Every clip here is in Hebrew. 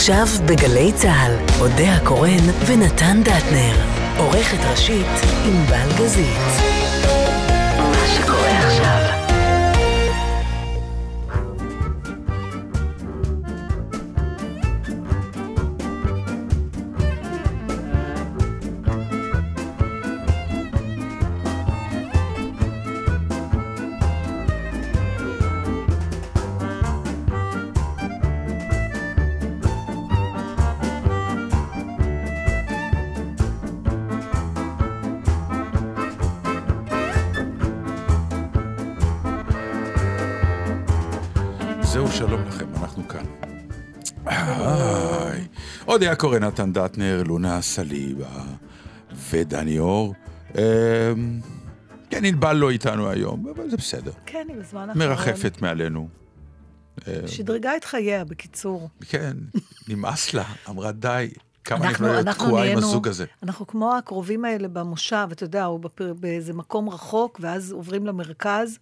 עכשיו בגלי צה"ל, אודה הקורן ונתן דטנר. עורכת ראשית ענבל גזית. עוד היה קורא נתן דטנר, לונה סליבה ודני אור. אמ, כן, ענבל לא איתנו היום, אבל זה בסדר. כן, היא בזמן האחרון. מרחפת מעלינו. שדרגה את חייה, בקיצור. כן, נמאס לה, אמרה די. כמה אני אנחנו- יכולה להיות תקועה עם הזוג הזה. אנחנו כמו הקרובים האלה במושב, אתה יודע, הוא בפר- באיזה מקום רחוק, ואז עוברים למרכז,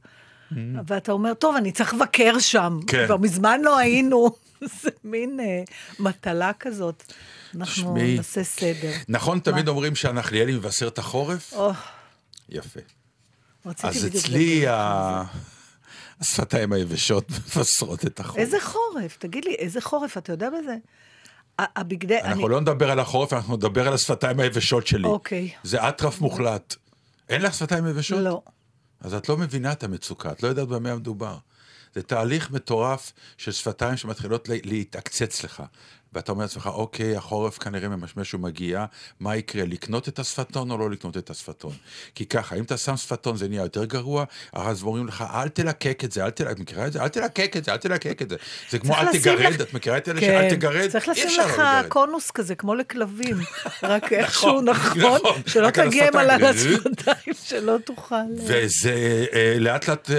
ואתה אומר, טוב, אני צריך לבקר שם. כן. כבר מזמן לא היינו. זה מין אה, מטלה כזאת. אנחנו תשמעי. נעשה סדר. נכון, תמיד מה? אומרים שהנחליאלי מבשר את החורף? או, יפה. אז אצלי ה- השפתיים היבשות מבשרות את החורף. איזה חורף? תגיד לי, איזה חורף? אתה יודע בזה? הבגדי... אנחנו אני- לא נדבר על החורף, אנחנו נדבר על השפתיים היבשות שלי. אוקיי. זה אטרף מוחלט. אין לך שפתיים יבשות? לא. אז את לא מבינה את המצוקה, את לא יודעת במה מדובר. זה תהליך מטורף של שפתיים שמתחילות לה- להתעקצץ לך. ואתה אומר לעצמך, אוקיי, החורף כנראה ממשמש ומגיע, מה יקרה, לקנות את השפתון או לא לקנות את השפתון? כי ככה, אם אתה שם שפתון זה נהיה יותר גרוע, אז אומרים לך, אל תלקק את זה, אל תלקק, מכירה את זה? אל תלקק את זה, אל תלקק את זה. זה כמו אל תגרד, לך- את מכירה את אלה כן, שאל תגרד? צריך לשים לא לך. קונוס כזה, כמו לכלבים. רק איכשהו נכון, נכון, שלא על תגיע על השפתיים. השפתיים, שלא תוכל... וזה אה, לאט לאט, אה,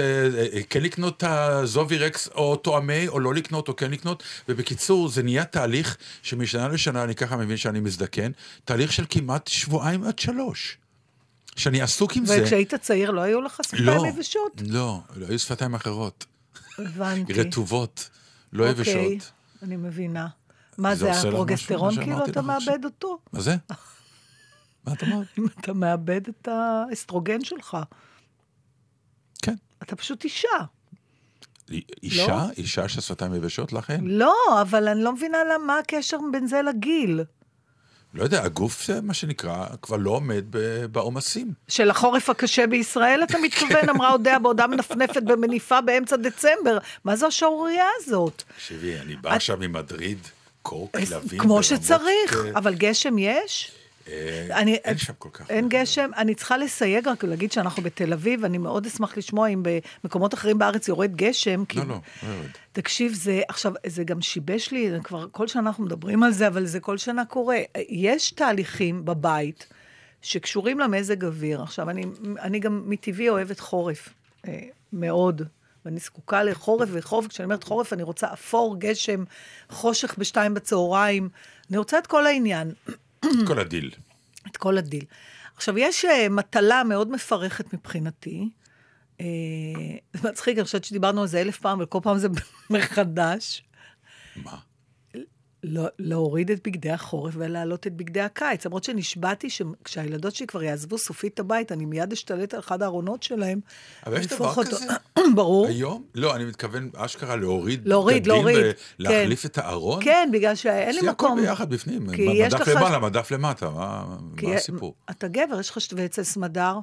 אה, כן לקנות את הזובי רקס או תואמי, או לא לקנות, או כן לקנות, ובקיצור, זה נהיה תהליך שמשנה לשנה, אני ככה מבין שאני מזדקן, תהליך של כמעט שבועיים עד שלוש. שאני עסוק עם זה. וכשהיית צעיר לא היו לך שפתיים לא, יבשות? לא, לא, היו שפתיים אחרות, הבנתי. רטובות, לא אוקיי, יבשות. אני מבינה. מה זה זה, הפרוגסטרון כאילו אתה? מאבד אותו? מה זה? מה את אמרת? אם אתה מאבד את האסטרוגן שלך. כן. אתה פשוט אישה. אישה? אישה שהשפתיים יבשות לכן? לא, אבל אני לא מבינה למה מה הקשר בין זה לגיל. לא יודע, הגוף, מה שנקרא, כבר לא עומד בעומסים. של החורף הקשה בישראל, אתה מתכוון, אמרה אודיה בעודה מנפנפת במניפה באמצע דצמבר. מה זו השערורייה הזאת? תקשיבי, אני בא עכשיו ממדריד, קור כלבים. כמו ברמות, שצריך, אה, אבל גשם יש? אה, אני- אין שם כל כך. אין. גשם, אני צריכה לסייג רק להגיד שאנחנו בתל אביב, אני מאוד אשמח לשמוע אם במקומות אחרים בארץ יורד גשם. כי- לא, לא, לא יורד. תקשיב, זה עכשיו, זה גם שיבש לי, כבר כל שנה אנחנו מדברים על זה, אבל זה כל שנה קורה. יש תהליכים בבית שקשורים למזג אוויר. עכשיו, אני, אני גם מטבעי אוהבת חורף, אה, מאוד. ואני זקוקה לחורף וחורף, כשאני אומרת חורף, אני רוצה אפור, גשם, חושך בשתיים בצהריים. אני רוצה את כל העניין. כל הדיל. את כל הדיל. עכשיו, יש uh, מטלה מאוד מפרכת מבחינתי. Uh, זה מצחיק, אני חושבת שדיברנו על זה אלף פעם, וכל פעם זה מחדש. מה? לא, להוריד את בגדי החורף ולהעלות את בגדי הקיץ. למרות שנשבעתי שכשהילדות שלי כבר יעזבו סופית את הבית, אני מיד אשתלט על אחד הארונות שלהם. אבל יש דבר אותו. כזה? ברור. היום? לא, אני מתכוון אשכרה להוריד להוריד, להוריד, ולהחליף את הארון? כן, בגלל שאין לי אצלי הכל מקום. ביחד בפנים. מדף למעלה, מדף למטה, מה מה הסיפור? אתה גבר, יש לך ואצל סמדר,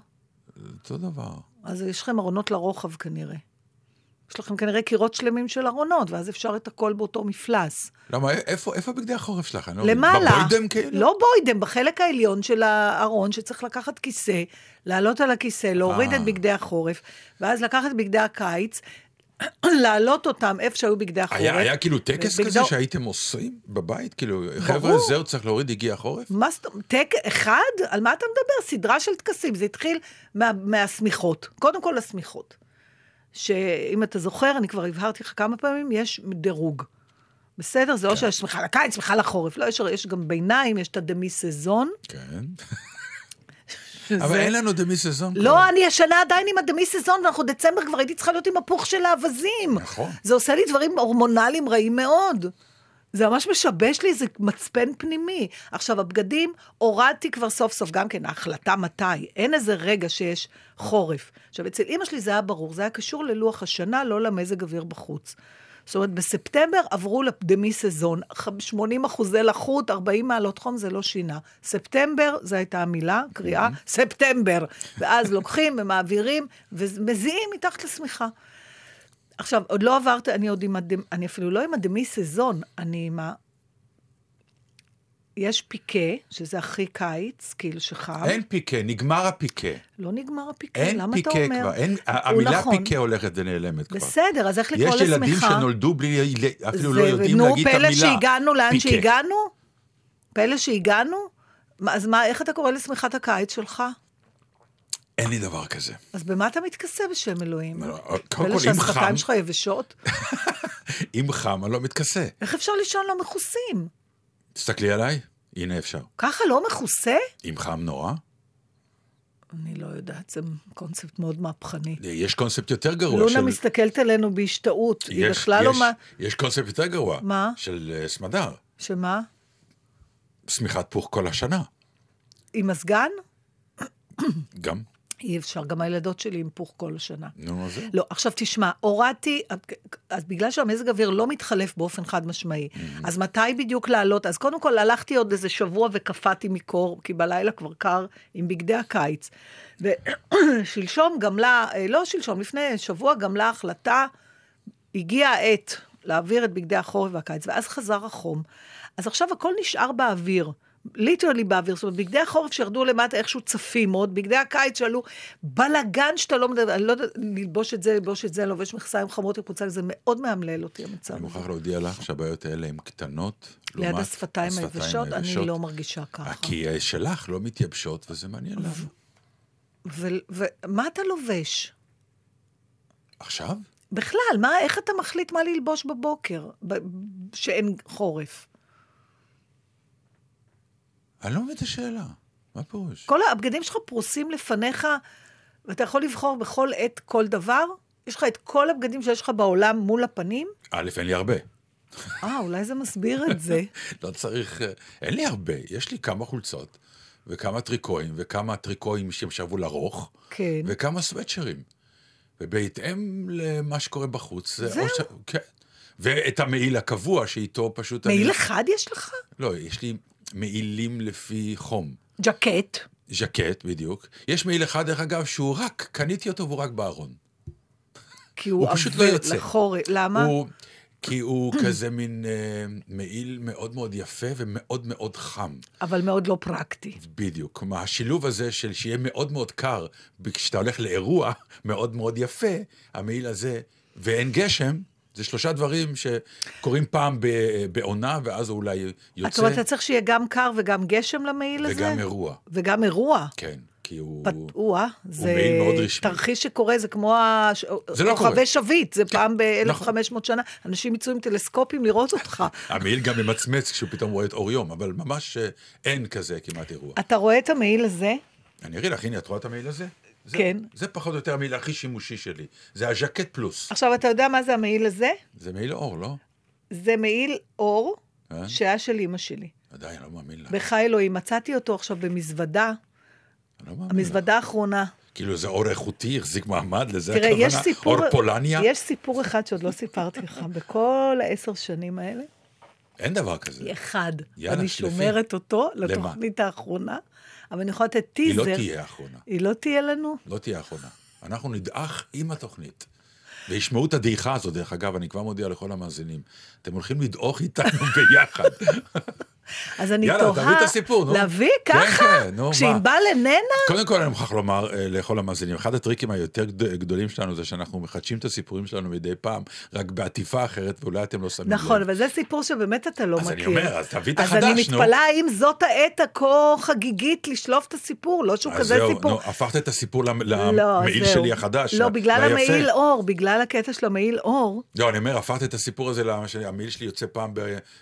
אותו דבר. אז יש לכם ארונות לרוחב כנראה. יש לכם כנראה קירות שלמים של ארונות, ואז אפשר את הכל באותו מפלס. למה, איפה איפה בגדי החורף שלך? אני לא. למעלה. בבוידם כאילו? לא בוידם, בחלק העליון של הארון, שצריך לקחת כיסא, לעלות על הכיסא, להוריד אה. את בגדי החורף, ואז לקחת בגדי הקיץ, להעלות אותם איפה שהיו בגדי החורף. היה, היה כאילו טקס ובגדו- כזה שהייתם עושים בבית? כאילו, חבר'ה, זהו, צריך להוריד, הגיע החורף? מה זאת אומרת? טק אחד? על מה אתה מדבר? סדרה של טקסים. זה התחיל מה, מהשמיכות. קודם כל השמיכות. שאם אתה זוכר, אני כבר הבהרתי לך כמה פעמים, יש דירוג. בסדר? זה לא כן. שיש שמיכה לקיץ, שמיכה לחורף. לא, יש, יש גם ביניים, יש את הדמי סזון. כן. שזה... אבל אין לנו דמי סזון. כבר. לא, אני השנה עדיין עם הדמי סזון, ואנחנו דצמבר כבר הייתי צריכה להיות עם הפוך של האווזים. נכון. זה עושה לי דברים הורמונליים רעים מאוד. זה ממש משבש לי איזה מצפן פנימי. עכשיו, הבגדים, הורדתי כבר סוף סוף, גם כן, ההחלטה מתי. אין איזה רגע שיש חורף. עכשיו, אצל אימא שלי זה היה ברור, זה היה קשור ללוח השנה, לא למזג אוויר בחוץ. זאת אומרת, בספטמבר עברו לדמי סזון, 80 אחוזי לחות, 40 מעלות חום, זה לא שינה. ספטמבר, זו הייתה המילה, קריאה, ספטמבר. ואז לוקחים ומעבירים ומזיעים מתחת לשמיכה. עכשיו, עוד לא עברת, אני עוד עם הדמ... אני אפילו לא עם הדמי סזון, אני עם ה... יש פיקה, שזה הכי קיץ, כאילו שחם. אין פיקה, נגמר הפיקה. לא נגמר הפיקה, למה אתה פיקה אומר? כבר, אין, הוא המילה נכון. פיקה הולכת ונעלמת כבר. בסדר, אז איך לקרוא יש לשמיכה? ילדים שנולדו בלי, אפילו לא זה- יודעים נו, להגיד את המילה. פלא שהגענו לאן פיקה. שהגענו? פלא שהגענו? אז מה, איך אתה קורא לשמיכת הקיץ שלך? אין לי דבר כזה. אז במה אתה מתכסה בשם אלוהים? לא, קודם כל, אם חם, שהשפתיים שלך יבשות? אם חם, אני לא מתכסה. איך אפשר לישון לא מכוסים? תסתכלי עליי, הנה אפשר. ככה לא מכוסה? אם חם נורא, אני לא יודעת, זה קונספט מאוד מהפכני. יש קונספט יותר גרוע לונה של... מסתכלת עלינו בהשתאות, היא בכלל לא מה... יש קונספט יותר גרוע. מה? של אה, סמדר. שמה? שמיכת פוך כל השנה. עם מזגן? גם. אי אפשר, גם הילדות שלי עם פוך כל השנה. נו, אז זהו. לא, עכשיו תשמע, הורדתי, אז בגלל שהמזג האוויר לא מתחלף באופן חד משמעי, אז מתי בדיוק לעלות? אז קודם כל הלכתי עוד איזה שבוע וקפאתי מקור, כי בלילה כבר קר עם בגדי הקיץ. ושלשום גמלה, אה, לא שלשום, לפני שבוע גמלה החלטה, הגיעה העת להעביר את בגדי החורף והקיץ, ואז חזר החום. אז עכשיו הכל נשאר באוויר. ליטרלי באוויר, זאת אומרת, בגדי החורף שירדו למטה איכשהו צפים עוד, בגדי הקיץ שעלו, בלאגן שאתה לא מדבר, אני לא יודעת, ללבוש את זה, ללבוש את זה, לובש מכסיים חמות וקבוצה, זה מאוד מאמלל אותי המצב. אני. מוכרח להודיע לך שהבעיות האלה הן קטנות. ליד השפתיים היבשות, אני. לא מרגישה ככה. כי שלך לא מתייבשות, וזה מעניין למה. ו- ומה אתה לובש? עכשיו? בכלל, מה, איך אתה מחליט מה ללבוש בבוקר, ב- שאין חורף? אני לא מבין את השאלה. מה פירוש? כל הבגדים שלך פרוסים לפניך, ואתה יכול לבחור בכל עת כל דבר? יש לך את כל הבגדים שיש לך בעולם מול הפנים? א', אין לי הרבה. אה, אולי זה מסביר את זה. לא צריך... אה, אין לי הרבה. יש לי כמה חולצות, וכמה טריקואים, וכמה טריקואים שהם שבו לרוך, כן. וכמה סוואטשרים. ובהתאם למה שקורה בחוץ... זה זהו. ש... כן. ואת המעיל הקבוע, שאיתו פשוט... מעיל אני... אחד יש לך? לא, יש לי מעילים לפי חום. ג'קט. ז'קט, בדיוק. יש מעיל אחד, דרך אגב, שהוא רק, קניתי אותו והוא רק בארון. כי הוא הוא פשוט לא יוצא. לחורף. למה? הוא, כי הוא כזה מין אה, מעיל מאוד מאוד יפה ומאוד מאוד חם. אבל מאוד לא פרקטי. בדיוק. כלומר, השילוב הזה של שיהיה מאוד מאוד קר, כשאתה הולך לאירוע מאוד מאוד יפה, המעיל הזה, ואין גשם, זה שלושה דברים שקורים פעם בעונה, ואז הוא אולי יוצא, זאת אומרת, אתה צריך שיהיה גם קר וגם גשם למעיל הזה? וגם אירוע. וגם אירוע. כן, כי הוא... פתאוע, זה מעיל מאוד רשמי. תרחיש שקורה, זה כמו הש... זה לא כוכבי. שביט, זה פעם נכון. ב-1500 שנה, אנשים יצאו עם טלסקופים לראות אותך. המעיל גם ממצמץ כשהוא פתאום רואה את אור יום, אבל ממש אה, אין כזה כמעט אירוע. אתה רואה את המעיל הזה? אני אראה לך, הנה, את רואה את המעיל הזה? זה, כן. זה פחות או יותר המעיל הכי שימושי שלי. זה הז'קט פלוס. עכשיו, אתה יודע מה זה המעיל הזה? זה מעיל אור, לא? זה מעיל אור אה? שהיה של אימא שלי. עדיין, לא מאמין לך. בחי אלוהים, מצאתי אותו עכשיו במזוודה, אני לא מאמין לך. המזוודה האחרונה. כאילו זה אור איכותי, החזיק מעמד, לזה תראה, הכוונה? יש סיפור, אור פולניה? יש סיפור אחד שעוד לא סיפרתי לך, בכל העשר שנים האלה, אין דבר כזה. אחד. יאללה, אני שלפי. שומרת אותו למה? לתוכנית האחרונה, אבל אני יכולה לתת היא טיזר. לא תהיה האחרונה. היא לא תהיה לנו? לא תהיה האחרונה. אנחנו נדעך עם התוכנית. וישמעו את הדעיכה הזאת, דרך אגב, אני כבר מודיע לכל המאזינים. אתם הולכים לדעוך איתנו ביחד. אז אני יאללה, תוהה... תביא את הסיפור, נו. להביא כן, ככה? כן, נו, מה? כשענבל איננה? קודם כל אני מוכרח לומר אה, לכל המאזינים, אחד הטריקים היותר גד- גדולים שלנו זה שאנחנו מחדשים את הסיפורים שלנו מדי פעם, רק בעטיפה אחרת, ואולי אתם לא שמים לב. נכון, אבל זה סיפור שבאמת אתה לא אז מכיר. אני אומר, אז תביא את אז אני החדש, נו. מתפלאה האם זאת העת הכה חגיגית לשלוף את הסיפור, לא שהוא אז כזה זהו, סיפור. נו, הפכת את הסיפור לא, למעיל זהו. שלי החדש. לא, בגלל. המעיל אור, בגלל הקטע של המעיל אור. לא, אני אומר, הפכת את הסיפור הזה, למה שהמעיל שלי יוצא פעם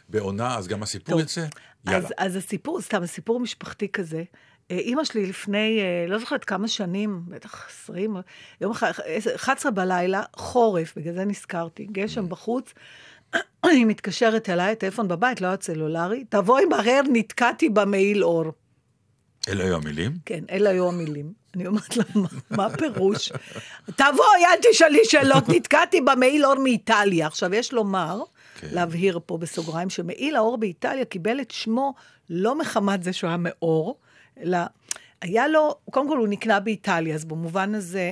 בעונה, אז גם הסיפור טוב. יאללה. אז, אז הסיפור, סתם, סיפור משפחתי כזה. אה, אימא שלי לפני, אה, לא זוכרת כמה שנים, בטח 20, יום אחד, 11 בלילה, חורף, בגלל זה נזכרתי, גשם בחוץ. היא מתקשרת אליי, הטלפון בבית, לא היה סלולרי, תבואי מהר, נתקעתי במעיל אור. אלה היו המילים? כן, אלה היו המילים. אני אומרת לה, מה, מה הפירוש? תבואי, אל תשאלי שאלות, נתקעתי במעיל אור מאיטליה. עכשיו, יש לומר, כן. להבהיר פה בסוגריים, שמעיל האור באיטליה קיבל את שמו לא מחמת זה שהוא היה מאור, אלא היה לו, קודם כל הוא נקנה באיטליה, אז במובן הזה,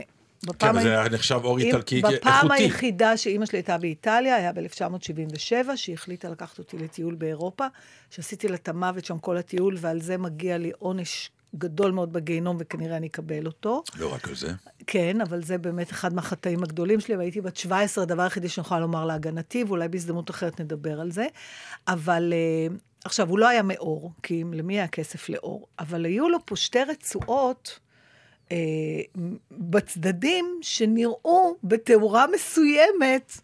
כן, ה- זה היה נחשב אור איטלקי בפעם איכותי. היחידה שאימא שלי הייתה באיטליה, היה ב-1977, שהיא החליטה לקחת אותי לטיול באירופה, שעשיתי לה את המוות שם כל הטיול, ועל זה מגיע לי עונש גדול מאוד בגיהנום, וכנראה אני אקבל אותו. לא רק על זה. כן, אבל זה באמת אחד מהחטאים הגדולים שלי, והייתי בת 17, הדבר היחידי שאני יכולה לומר להגנתי, ואולי בהזדמנות אחרת נדבר על זה. אבל אה, עכשיו, הוא לא היה מאור, כי למי היה כסף לאור? אבל היו לו פה שתי רצועות אה, בצדדים שנראו בתאורה מסוימת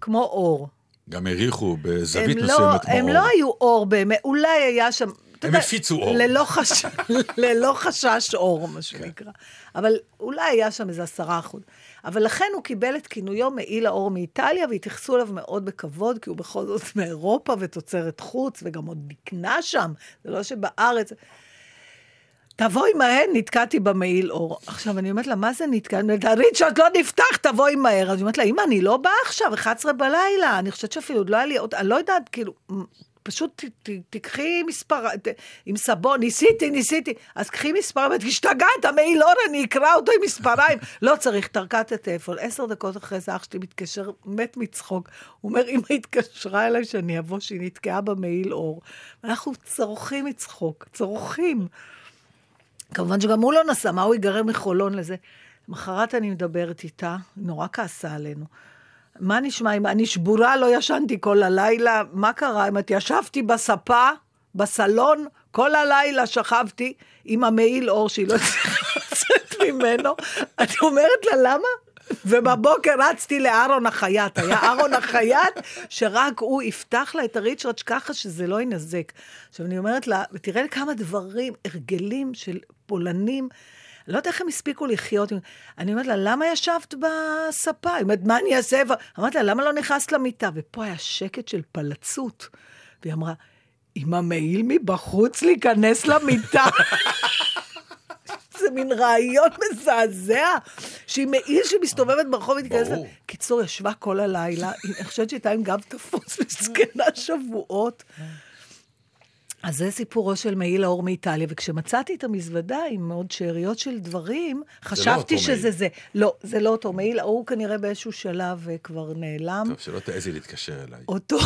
כמו אור. גם העריכו בזווית הם מסוימת לא, כמו הם אור. לא היו אור באמת, אולי היה שם... הם הפיצו אור. ללא, חש... ללא חשש אור, מה. שנקרא. אבל אולי היה שם איזה עשרה אחוז. אבל לכן הוא קיבל את כינויו מעיל האור מאיטליה, והתייחסו אליו מאוד בכבוד, כי הוא בכל זאת מאירופה ותוצרת חוץ, וגם עוד נקנה שם, זה לא שבארץ... תבואי מהר, נתקעתי במעיל אור. עכשיו, אני אומרת לה, מה זה נתקע? אני אומרת לה, ריצ'רד, לא נפתח, תבואי מהר. אז היא אומרת לה, אמא, אני לא באה עכשיו, 11 בלילה. אני חושבת שאפילו עוד לא היה לי עוד, אני לא יודעת, כאילו, פשוט תקחי מספר, ת, עם סבון, ניסיתי, ניסיתי. אז קחי מספר, ואת השתגעת, המעיל אור, אני אקרא אותו עם מספריים. לא צריך, טרקה את הטלפון. עשר דקות אחרי זה אח שלי מתקשר, מת מצחוק. הוא אומר, אמא התקשרה אליי שאני אבוא, שהיא נתקעה במעיל אור. אנחנו צורכים מצחוק, צורכים. כמובן שגם הוא לא נסע, מה הוא ייגרר מחולון לזה? למחרת אני מדברת איתה, נורא כעסה עלינו. מה נשמע, אם אני שבורה, לא ישנתי כל הלילה, מה קרה? אם את ישבתי בספה, בסלון, כל הלילה שכבתי עם המעיל אור שהיא לא הצליחה לצאת ממנו. את אומרת לה, למה? ובבוקר רצתי לאהרון החייט, היה אהרון החייט, שרק הוא יפתח לה את הריצ'רד ככה שזה לא ינזק. עכשיו, אני אומרת לה, ותראה כמה דברים, הרגלים של פולנים, אני לא יודעת איך הם הספיקו לחיות. אני אומרת לה, למה ישבת בספה? היא אומרת, מה אני אעשה? אמרתי לה, למה לא נכנסת למיטה? ופה היה שקט של פלצות. והיא אמרה, עם המעיל מבחוץ להיכנס למיטה. זה מין רעיון מזעזע, שהיא מעיל שמסתובבת ברחוב ותיכנס... לה- ברור. קיצור, ישבה כל הלילה, אני חושבת שהייתה עם גב תפוס מסכנה שבועות. אז זה סיפורו של מעיל האור מאיטליה, וכשמצאתי את המזוודה עם עוד שאריות של דברים, חשבתי אותו שזה מעיל. זה. לא, זה לא אותו מעיל, ההוא כנראה באיזשהו שלב אה, כבר נעלם. טוב, שלא תעזי להתקשר אליי. אותו...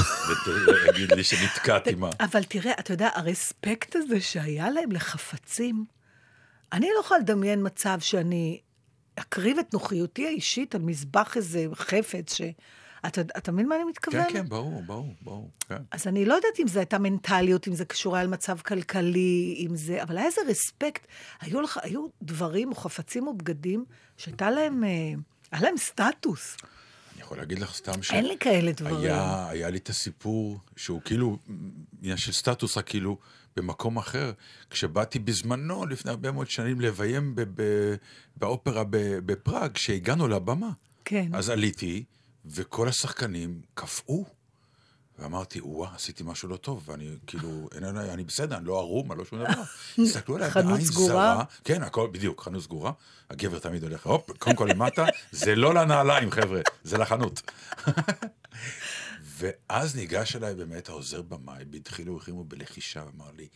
ותגיד לי שנתקעתי מה. אבל תראה, אתה יודע, הרספקט הזה שהיה להם לחפצים, אני לא יכולה לדמיין מצב שאני אקריב את נוחיותי האישית על מזבח איזה חפץ ש... אתה, אתה מבין מה אני מתכוון? כן, כן, ברור, ברור, ברור. כן. אז אני לא יודעת אם זו הייתה מנטליות, אם זה קשור היה למצב כלכלי, אם זה... אבל היה איזה רספקט. היו, לך, היו דברים או חפצים או בגדים שהייתה להם... אה, היה להם סטטוס. אני יכול להגיד לך סתם ש... אין לי כאלה דברים. היה, היה לי את הסיפור שהוא כאילו עניין של סטטוס, רק כאילו במקום אחר. כשבאתי בזמנו, לפני הרבה מאוד שנים, לביים ב- ב- באופרה בפראג, כשהגענו לבמה. כן. אז עליתי, וכל השחקנים קפאו. ואמרתי, וואה, עשיתי משהו לא טוב, ואני כאילו, אין עליי, אני בסדר, אני לא ערום, אני לא שום דבר. הסתכלו עליי בעין סגורה? זרה. כן, הכל, בדיוק, חנות סגורה. הגבר תמיד הולך, הופ, קודם כל למטה, זה לא לנעליים, חבר'ה, זה לחנות. ואז ניגש אליי באמת העוזר במאי, בדחילו ורחימו בלחישה, ואמר לי,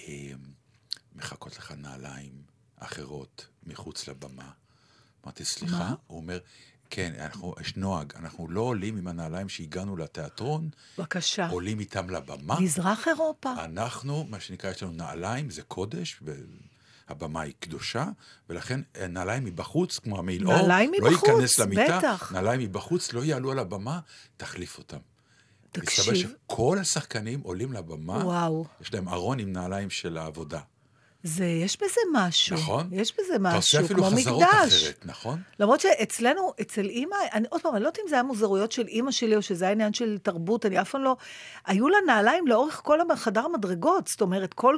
"אה, מחכות לך נעליים אחרות מחוץ לבמה. אמרתי, סליחה? הוא אומר, כן, אנחנו, יש נוהג, אנחנו לא עולים עם הנעליים שהגענו לתיאטרון, בבקשה. עולים איתם לבמה. מזרח אירופה. אנחנו, מה שנקרא, יש לנו נעליים, זה קודש, והבמה היא קדושה, ולכן אה, נעליים מבחוץ, כמו המעיל אור, נעליים לא מבחוץ, ייכנס למיטה, בטח. נעליים מבחוץ, לא יעלו על הבמה, תחליף אותם. מסתבר תקשיב, שכל השחקנים עולים לבמה, וואו. יש להם ארון עם נעליים של העבודה. זה, יש בזה משהו. נכון. יש בזה אתה עושה משהו, אפילו כמו חזרות מקדש. אחרת, נכון? למרות שאצלנו, אצל אימא, אני עוד פעם, אני לא יודעת אם זה היה מוזרויות של אימא שלי, או שזה היה עניין של תרבות, אני אף פעם לא... היו לה נעליים לאורך כל חדר המדרגות, זאת אומרת, כל,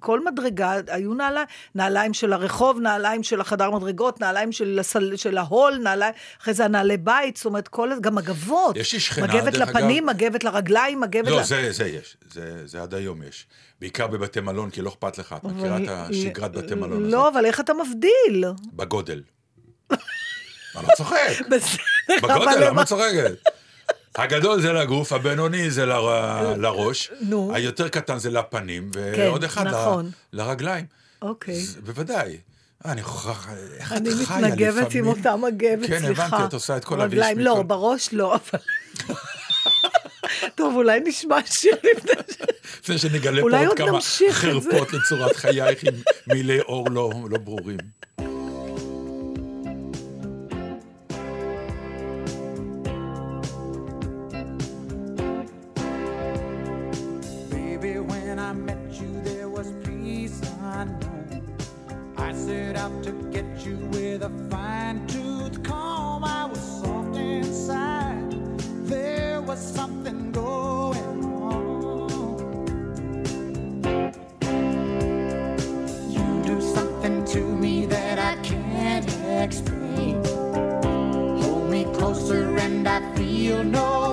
כל מדרגה, היו נעליים, נעליים של הרחוב, נעליים של החדר מדרגות, נעליים של, הסל, של ההול, נעליים, אחרי זה הנעלי בית, זאת אומרת, כל, גם מגבות. יש לי שכנה, מגבת דרך לפנים, אגב- מגבת לרגליים, מגבת... לא, ל- זה, זה יש, זה, זה עד היום יש. בעיקר בבתי מלון, כי לא אכפת לך. את מכירה את השגרת בתי מלון הזאת? לא, אבל איך אתה מבדיל? בגודל. אני לא צוחק. בגודל, למה צוחקת? הגדול זה לגוף, הבינוני זה ל- לראש, נו. היותר קטן זה לפנים, ועוד אחד ל- נכון. לרגליים. אוקיי. בוודאי. אה, אני מוכרח, איך את אני חיה לפעמים? מתנגבת עם אותה מגבת, כן, סליחה. הבנתי, את עושה את כל הביש רגליים, לא, בראש לא, אבל... טוב, אולי נשמע שיר לפני ש... לפני שנגלה פה עוד כמה. חרפות לצורת חייך עם מילי אור לא לא ברורים. I met you, there was peace unknown. I set out to get you with a can't. Hold me closer and I feel no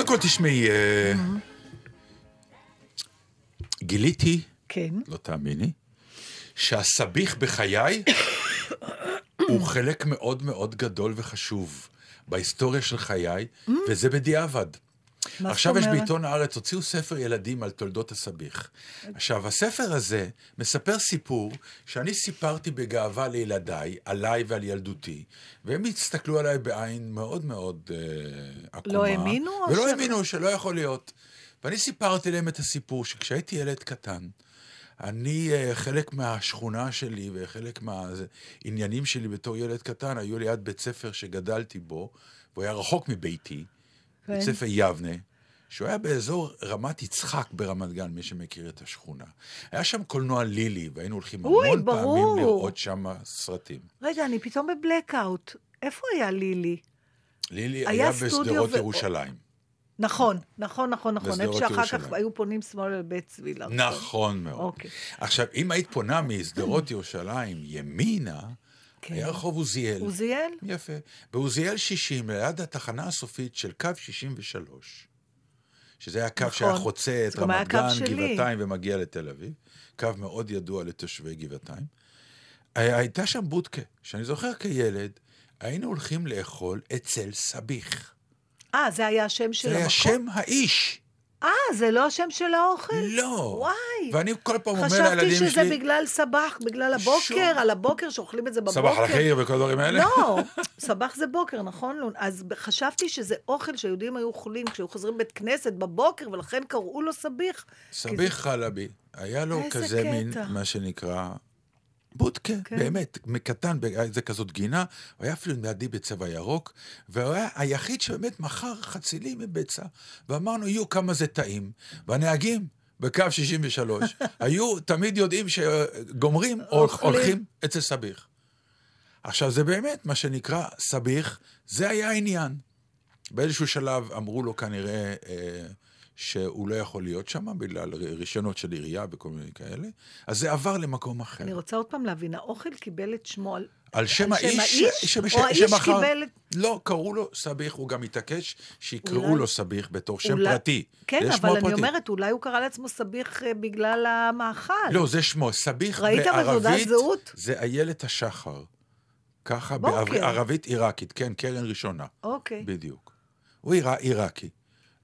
קודם כל תשמעי, אה, גיליתי, כן. לא תאמיני, שהסביך בחיי הוא חלק מאוד מאוד גדול וחשוב בהיסטוריה של חיי, וזה בדיעבד. מה עכשיו יש? בעיתון הארץ, הוציאו ספר ילדים על תולדות הסביך. עכשיו, הספר הזה מספר סיפור שאני סיפרתי בגאווה לילדיי, עליי ועל ילדותי, והם הסתכלו עליי בעין מאוד מאוד אה, עקומה. לא האמינו, ולא ש- האמינו שלא יכול להיות. ואני סיפרתי להם את הסיפור שכשהייתי ילד קטן, אני, אה, חלק מהשכונה שלי וחלק מהעניינים שלי בתור ילד קטן היו ליד בית ספר שגדלתי בו, והוא היה רחוק מביתי, כן. בית ספר יבנה, שהוא היה באזור רמת יצחק ברמת גן, מי שמכיר את השכונה. היה שם קולנוע לילי, והיינו הולכים אוי, המון ברור. פעמים לראות שם סרטים. רגע, אני פתאום בבלקאוט. איפה היה לילי? לילי היה היה בשדרות ו- ירושלים. נכון, נכון, נכון, נכון. איפה שאחר כך ירושלים. היו פונים שמאל אל בית צבי. נכון מאוד. אוקיי. עכשיו, אם היית פונה משדרות ירושלים ימינה, כן. היה רחוב עוזיאל. עוזיאל? יפה. בעוזיאל 60, ליד התחנה הסופית של קו 63, שזה היה קו נכון. שהיה חוצה את רמת גן. גבעתיים ומגיע לתל אביב, קו מאוד ידוע לתושבי גבעתיים. הייתה שם בודקה, שאני זוכר כילד, היינו הולכים לאכול אצל סביך. אה, זה היה השם של זה היה המקום? שם האיש. אה, זה לא השם של האוכל? לא. וואי. ואני כל פעם אומר חשבתי לילדים שלי... שזה בגלל סבח, בגלל הבוקר, שום. על הבוקר, שאוכלים את זה בבוקר. סבח על החיר וכל הדברים האלה? לא, סבח זה בוקר, נכון? אז חשבתי שזה אוכל שהיהודים היו אוכלים כשהיו חוזרים בית כנסת בבוקר, ולכן קראו לו סביח. סביח חלבי, היה לו כזה קטע. מין, מה שנקרא, בודקה, כן. באמת, מקטן, זה כזאת גינה, הוא היה אפילו לידי בצבע ירוק, והוא היה היחיד שבאמת מכר חצילים מביצה, ואמרנו, יהיו כמה זה טעים. והנהגים בקו 63 היו תמיד יודעים שגומרים, או. הולכים אצל סביח. עכשיו, זה באמת מה שנקרא סביח, זה היה העניין. באיזשהו שלב אמרו לו כנראה אה, שהוא לא יכול להיות שם בגלל רישיונות של עירייה וכל מיני כאלה, אז זה עבר למקום אחר. אני רוצה עוד פעם להבין, האוכל קיבל את שמו על... על שם על שם האיש, האיש? ש- או האיש שמכר- קיבל לא, קראו לו סביח, הוא גם התעקש שיקראו אולי- לו סביח בתור שם אולי- פרטי. כן, אבל שמו אני. אומרת, אולי הוא קרא לעצמו סביח אה, בגלל המאכל. לא, זה שמו, סביח ראית בתעודת בערבית, זהות? זה איילת השחר. ככה בוקר. בערבית עיראקית, כן, קרן ראשונה. אוקיי. בדיוק. הוא עירא- עיראקי.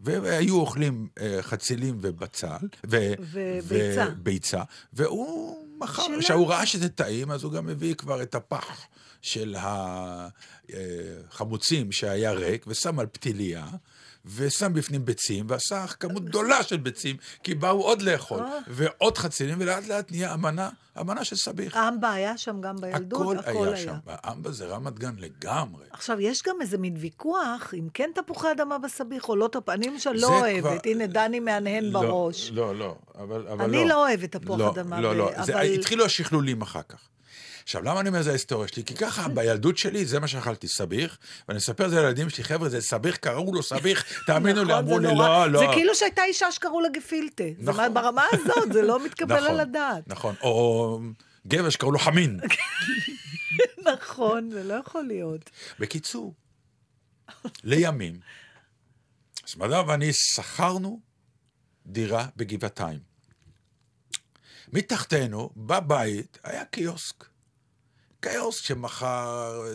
והיו אוכלים אה, חצילים ובצל, ו- וביצה. וביצה, והוא מכר. כשהוא ראה שזה טעים, אז הוא גם הביא כבר את הפח של החמוצים שהיה ריק, ושם על פתיליה, ושם בפנים ביצים, ועשה כמות גדולה של ביצים, כי באו עוד לאכול, אה. ועוד חצילים, ולאט לאט נהיה אמנה, אמנה של סביח. אמבה היה שם גם בילדות? הכל היה שם. האמבה זה רמת גן לגמרי. עכשיו, יש גם איזה מין ויכוח, אם כן תפוחי אדמה בסביח או לא תפוחי, אני למשל לא כבר- אוהבת, הנה דני מהנהן בראש. לא, לא, אבל, אבל אני לא. לא אוהבת תפוח לא, אדמה, לא, ב- לא, זה, אבל- התחילו השכלולים אחר כך. עכשיו, למה אני אומר זה ההיסטוריה שלי? כי ככה, בילדות שלי, זה מה שאכלתי, סביח, ואני אספר את זה לילדים שלי, חבר'ה, זה סביח, קראו לו סביח, תאמינו לי, נכון, אמרו לי. לא, לא. זה כאילו שהייתה אישה שקראו לה גפילטה. נכון. מה- ברמה הזאת, זה לא מתקבל נכון, על הדעת. נכון, או גבר שקראו לו חמין. נכון, זה לא יכול להיות. בקיצור, לימים, סמדר ואני שכרנו דירה בגבעתיים. מתחתנו, בבית, היה קיוסק. קיוסק שמכר אה,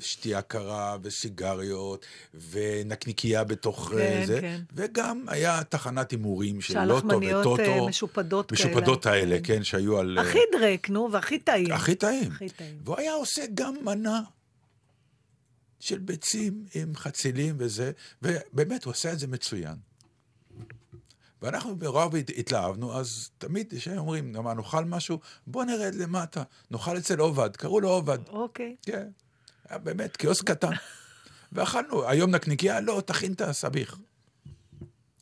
שתייה קרה וסיגריות ונקניקייה בתוך אה, כן, זה, כן. וגם היה תחנת הימורים של לוטו שהלחמניות, וטוטו. אה, משופדות כאלה. משופדות האלה, כן, שהיו על... הכי דרק, נו, והכי טעים. הכי טעים. הכי טעים. והוא היה עושה גם מנה של ביצים עם חצילים וזה, ובאמת, הוא עושה את זה מצוין. ואנחנו ברוב הת- התלהבנו, אז תמיד כשהם אומרים, מה, נאכל משהו? בוא נרד למטה, נאכל אצל עובד, קראו לו עובד. אוקיי. כן, היה באמת קיוסק קטן. ואכלנו, היום נקניקייה, לא, תכין את הסביח.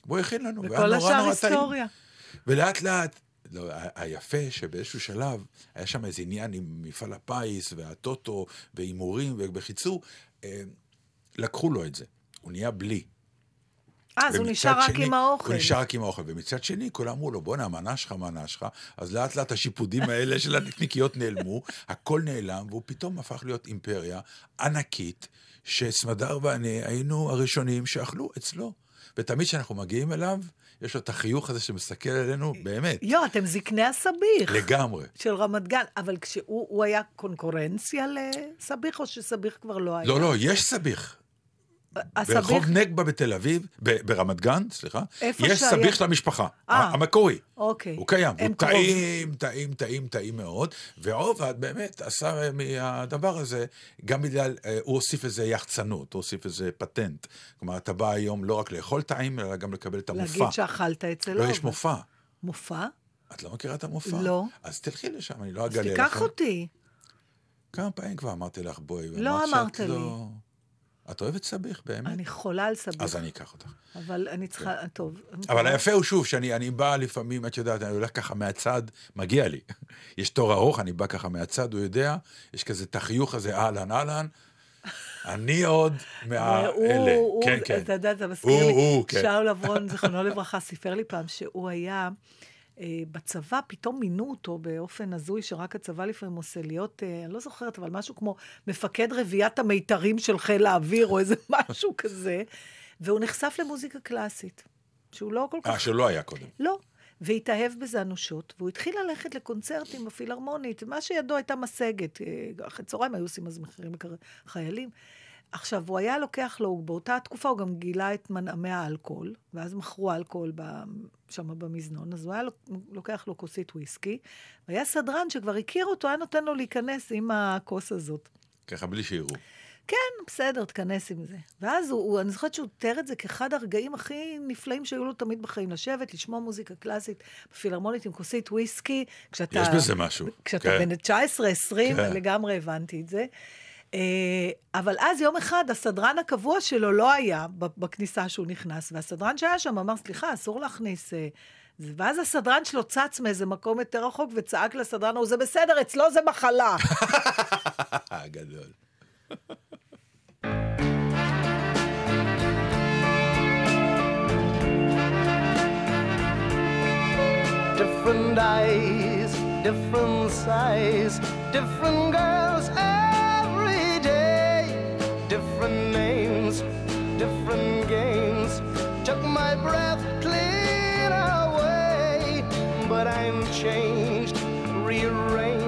והוא הכין לנו, והיה וכל נורא השאר נורא טעים. היסטוריה. ולאט לאט, לא, היפה שבאיזשהו שלב, היה שם איזה עניין עם מפעל הפיס והטוטו והימורים, ובקיצור, אה, לקחו לו את זה. הוא נהיה בלי. אה, אז הוא נשאר רק שני- עם האוכל. הוא נשאר רק עם האוכל. ומצד שני, כולם אמרו לו, בואנה, המנה שלך, מנה שלך. אז לאט לאט השיפודים האלה של הנקניקיות נעלמו, הכל נעלם, והוא פתאום הפך להיות אימפריה ענקית, שסמדר ואני היינו הראשונים שאכלו אצלו. ותמיד כשאנחנו מגיעים אליו, יש לו את החיוך הזה שמסתכל עלינו, באמת, יו, אתם זקני הסביך. לגמרי. של רמת גן, אבל כשהוא הוא היה קונקורנציה לסביך, או שסביך כבר לא היה? לא, לא, יש סביך. הסביך, ברחוב נגבה בתל אביב, ברמת גן, סליחה, יש שהיה- סביך של המשפחה, אה. המקורי. אוקיי. הוא קיים, הוא קרוב. טעים, טעים, טעים, טעים מאוד, ועובד באמת עשה מהדבר הזה, גם בגלל, אה, הוא הוסיף איזה יחצנות, הוא הוסיף איזה פטנט. כלומר, אתה בא היום לא רק לאכול טעים, אלא גם לקבל את המופע. להגיד שאכלת אצל לא, אובה. יש מופע. מופע? את לא מכירה את המופע? לא. אז תלכי לשם, אני לא אז אגלה לך. תיקח אותי. כמה פעמים כבר אמרתי לך, בואי. לא אמרת לי. לא- את אוהבת סביך, באמת? אני חולה על סביך. אז אני אקח אותך. אבל אני צריכה, טוב. אבל היפה הוא שוב, שאני אני בא לפעמים, את יודעת, אני הולך ככה מהצד, מגיע לי. יש תור ארוך, אני בא ככה מהצד, הוא יודע, יש כזה את החיוך הזה, אהלן, אהלן. אני עוד מהאלה. כן, כן. אתה יודע, אתה מזכיר לי, כן. שאול אברון, זיכרונו לברכה, סיפר לי פעם שהוא היה בצבא, פתאום מינו אותו באופן הזוי, שרק הצבא לפעמים עושה להיות, אה, אני לא זוכרת, אבל משהו כמו מפקד רביעיית המיתרים של חיל האוויר, או איזה משהו כזה, והוא נחשף למוזיקה קלאסית, שהוא לא כל כך... אה, שלא היה קודם. לא. והתאהב בזה אנושות, והוא התחיל ללכת לקונצרטים בפילהרמונית, מה שידו הייתה משגת. אה, אחרי צהריים היו עושים אז מחירים לחיילים. עכשיו, הוא היה לוקח לו, באותה תקופה הוא גם גילה את מנעמי האלכוהול, ואז מכרו אלכוהול שם במזנון, אז הוא היה לוקח לו כוסית וויסקי, והיה סדרן שכבר הכיר אותו, היה נותן לו להיכנס עם הכוס הזאת. ככה, בלי שיראו. כן, בסדר, תכנס עם זה. ואז הוא, הוא, אני זוכרת שהוא תיאר את זה כאחד הרגעים הכי נפלאים שהיו לו תמיד בחיים. לשבת, לשמוע מוזיקה קלאסית בפילהרמונית עם כוסית וויסקי, כשאתה... יש בזה משהו. כשאתה כן. בן 19, 20, כן. לגמרי הבנתי את זה. אה, אבל אז יום אחד הסדרן הקבוע שלו לא היה ב- בכניסה שהוא נכנס, והסדרן שהיה שם אמר, סליחה, אסור להכניס... אה, זה." ואז הסדרן שלו צץ מאיזה מקום יותר רחוק וצעק לסדרן ההוא, זה בסדר, אצלו זה מחלה. גדול. Different eyes, different size, different girls different games. Took my breath clean away. But I'm changed, rearranged.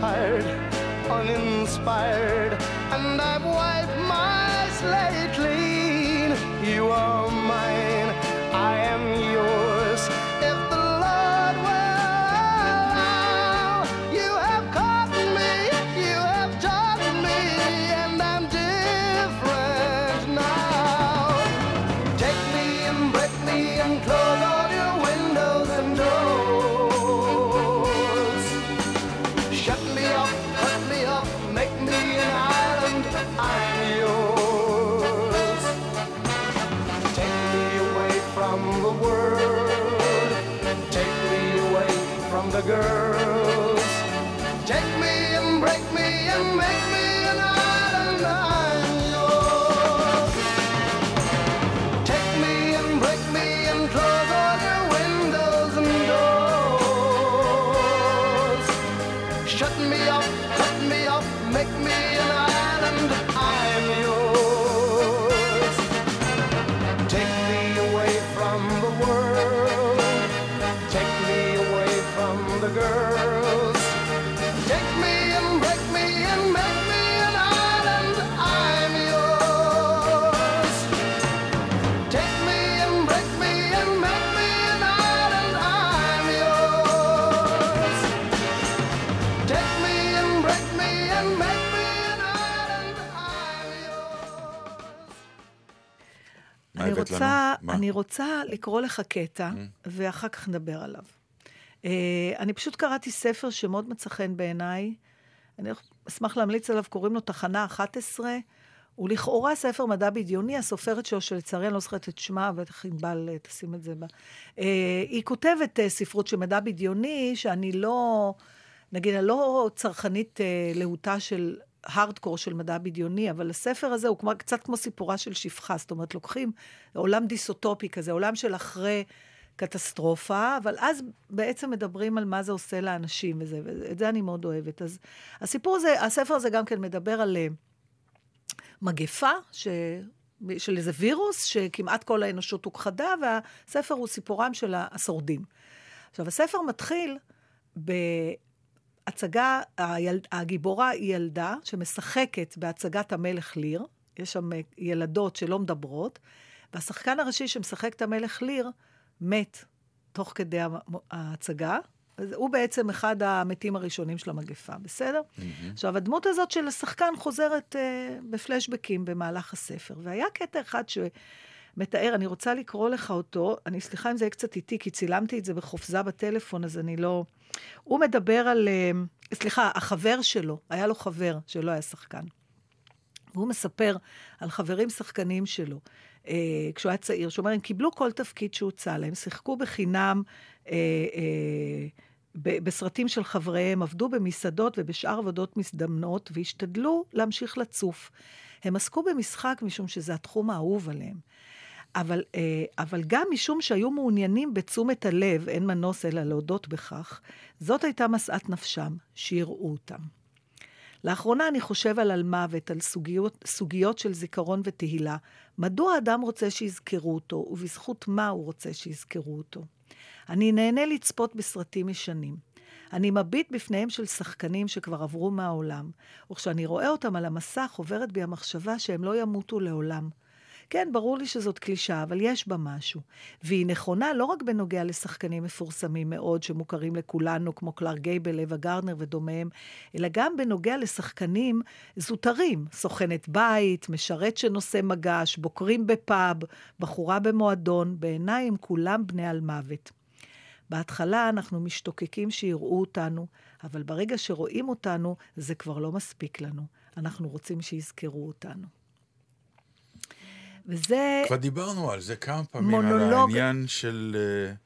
Tired, uninspired, and I've wiped my slate clean. You are רוצה, מה? אני רוצה לקרוא לך קטע, ואחר כך נדבר עליו. Uh, אני פשוט קראתי ספר שמאוד מצא חן בעיניי. אני אשמח להמליץ עליו, קוראים לו תחנה 11. הוא לכאורה ספר מדע בדיוני, הסופרת שלו, שלצערי אני לא זוכרת את שמה, בטח ענבל אה, תשים את זה בה. Uh, היא כותבת uh, ספרות של מדע בדיוני, שאני לא, נגיד, אני לא צרכנית uh, להוטה של הארדקור של מדע בדיוני, אבל הספר הזה הוא כמו, קצת כמו סיפורה של שפחה, זאת אומרת, לוקחים עולם דיסוטופי כזה, עולם של אחרי קטסטרופה, אבל אז בעצם מדברים על מה זה עושה לאנשים וזה, ואת זה אני מאוד אוהבת. אז הסיפור הזה, הספר הזה גם כן מדבר על אה, מגפה, ש... של איזה וירוס, שכמעט כל האנושות הוכחדה, והספר הוא סיפורם של השורדים. עכשיו, הספר מתחיל בהצגה, היל... הגיבורה היא ילדה שמשחקת בהצגת המלך ליר, יש שם אה, ילדות שלא מדברות, והשחקן הראשי שמשחק את המלך ליר, מת תוך כדי ההצגה. הוא בעצם אחד המתים הראשונים של המגפה, בסדר? Mm-hmm. עכשיו, הדמות הזאת של השחקן חוזרת אה, בפלשבקים במהלך הספר. והיה קטע אחד שמתאר, אני רוצה לקרוא לך אותו, אני סליחה אם זה יהיה קצת איטי, כי צילמתי את זה בחופזה בטלפון, אז אני לא... הוא מדבר על... אה, סליחה, החבר שלו, היה לו חבר שלא היה שחקן. והוא מספר על חברים שחקנים שלו, אה, כשהוא היה צעיר, שאומר, הם קיבלו כל תפקיד שהוצע להם, שיחקו בחינם אה, אה, ב- בסרטים של חבריהם, עבדו במסעדות ובשאר עבודות מזדמנות, והשתדלו להמשיך לצוף. הם עסקו במשחק משום שזה התחום האהוב עליהם. אבל, אה, אבל גם משום שהיו מעוניינים בתשומת הלב, אין מנוס אלא להודות בכך, זאת הייתה משאת נפשם, שיראו אותם. לאחרונה אני חושב על על מוות, על סוגיות, סוגיות של זיכרון ותהילה. מדוע האדם רוצה שיזכרו אותו, ובזכות מה הוא רוצה שיזכרו אותו? אני נהנה לצפות בסרטים ישנים. אני מביט בפניהם של שחקנים שכבר עברו מהעולם, וכשאני רואה אותם על המסך עוברת בי המחשבה שהם לא ימותו לעולם. כן, ברור לי שזאת קלישאה, אבל יש בה משהו. והיא נכונה לא רק בנוגע לשחקנים מפורסמים מאוד, שמוכרים לכולנו, כמו קלר גייבל, אווה גרנר ודומיהם, אלא גם בנוגע לשחקנים זוטרים, סוכנת בית, משרת שנושא מגש, בוקרים בפאב, בחורה במועדון, בעיניי הם כולם בני על מוות. בהתחלה אנחנו משתוקקים שיראו אותנו, אבל ברגע שרואים אותנו, זה כבר לא מספיק לנו. אנחנו רוצים שיזכרו אותנו. וזה... כבר דיברנו על זה כמה פעמים, על מונולוג- העניין של...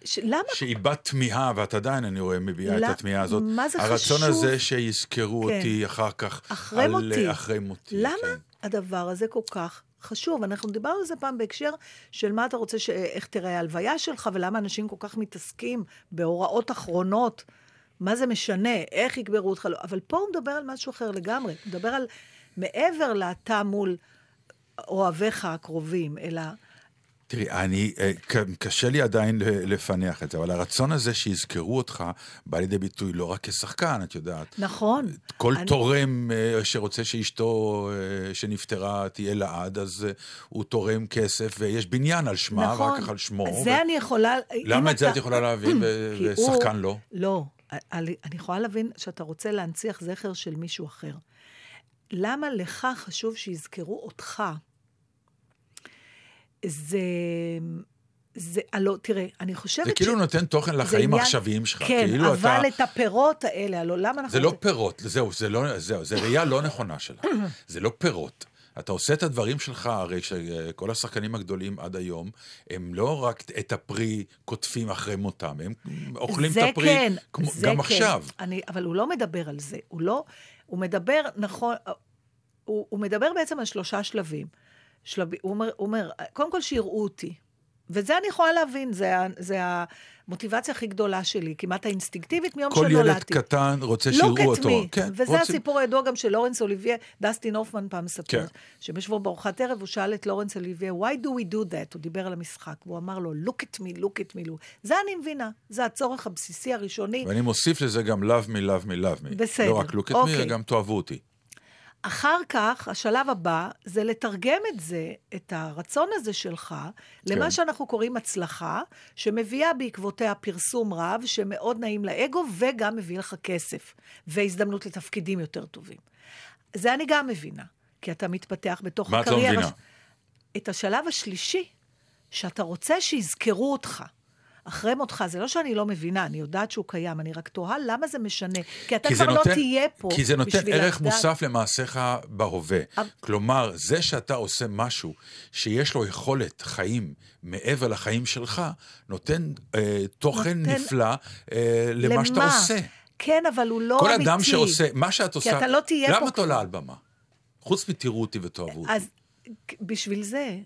ש... למה? שהיא בת תמיהה, ואת עדיין, אני רואה, מביעה את לא- התמיהה הזאת. מה זה הרצון חשוב? הזה שיזכרו כן. אותי אחר כך. אחרי על, מותי. אחרי מותי, למה כן. הדבר הזה כל כך חשוב? אנחנו דיברנו על זה פעם בהקשר של מה אתה רוצה, ש... איך תראה ההלוויה שלך, ולמה אנשים כל כך מתעסקים בהוראות אחרונות. מה זה משנה, איך יקברו אותך, לא. אבל פה הוא מדבר על משהו אחר לגמרי. הוא מדבר על מעבר לתא מול אוהביך הקרובים, אלא... תראי, אני, אה, קשה לי עדיין לפענח את זה, אבל הרצון הזה שיזכרו אותך בא לידי ביטוי לא רק כשחקן, את יודעת. נכון. כל אני- תורם אה, שרוצה שאשתו אה, שנפטרה תהיה לעד, אז הוא תורם כסף, ויש בניין על שמה, נכון. ואחר כך על שמו. זה ו- אני יכולה... למה את זה אתה- את יכולה להבין, ו- כי הוא- ושחקן לא? לא. אני יכולה להבין שאתה רוצה להנציח זכר של מישהו אחר. למה לך חשוב שיזכרו אותך? זה... זה, הלא, תראה, אני חושבת זה כאילו נותן תוכן זה לחיים העכשוויים שלך. כן, כאילו אבל אתה... את הפירות האלה, הלא, למה אנחנו... זה לא פירות, זהו, זה לא, זהו, זה ראייה לא נכונה שלה. זה לא פירות. אתה עושה את הדברים שלך, הרי שכל השחקנים הגדולים עד היום, הם לא רק את הפרי קוטפים אחרי מותם, הם אוכלים את זה הפרי כן, כמו, זה גם כן. עכשיו. אני, אבל הוא לא מדבר על זה. הוא לא... הוא מדבר, נכון... הוא, הוא מדבר בעצם על שלושה שלבים. שלב, הוא, אומר, הוא אומר, קודם כל שיראו אותי. וזה אני יכולה להבין, זה, ה- זה המוטיבציה הכי גדולה שלי, כמעט האינסטינקטיבית מיום כל שנולדתי. ילד קטן רוצה Look שיראו אותו. me. כן, וזה רוצים- הסיפור הידוע גם של לורנס אוליביה, דסטין הופמן פעם מספר, כן. שבשבוע בארוחת ערב הוא שאל את לורנס אוליביה, why do we do that? הוא דיבר על המשחק, והוא אמר לו, look at me, look at me, look. זה אני מבינה, זה הצורך הבסיסי הראשוני. ואני מוסיף לזה גם love me, love me, love me. בסדר, לא רק look at me, אוקיי. אלא גם תאהבו אותי. אחר כך, השלב הבא, זה לתרגם את זה, את הרצון הזה שלך, למה כן. שאנחנו קוראים הצלחה, שמביאה בעקבותיה פרסום רב, שמאוד נעים לאגו, וגם מביא לך כסף, והזדמנות לתפקידים יותר טובים. זה אני גם מבינה, כי אתה מתפתח בתוך מה את לא הקריירה. מבינה? ש- את השלב השלישי, שאתה רוצה שיזכרו אותך. אחרי מותך, זה לא שאני לא מבינה, אני יודעת שהוא קיים, אני רק תוהה למה זה משנה. כי אתה כי כבר נותן, לא תהיה פה כי זה נותן בשביל ערך לדעת- מוסף למעשיך בהווה. אבל- כלומר, זה שאתה עושה משהו שיש לו יכולת חיים מעבר לחיים שלך, נותן אה, תוכן נותן- נפלא אה, למה שאתה עושה. כן, אבל הוא לא כל אמיתי. אדם שעושה, מה שאת עושה, אתה לא תהיה פה למה את. עולה על במה? חוץ מתראו אותי ותאהבו אותי. אז בשביל זה,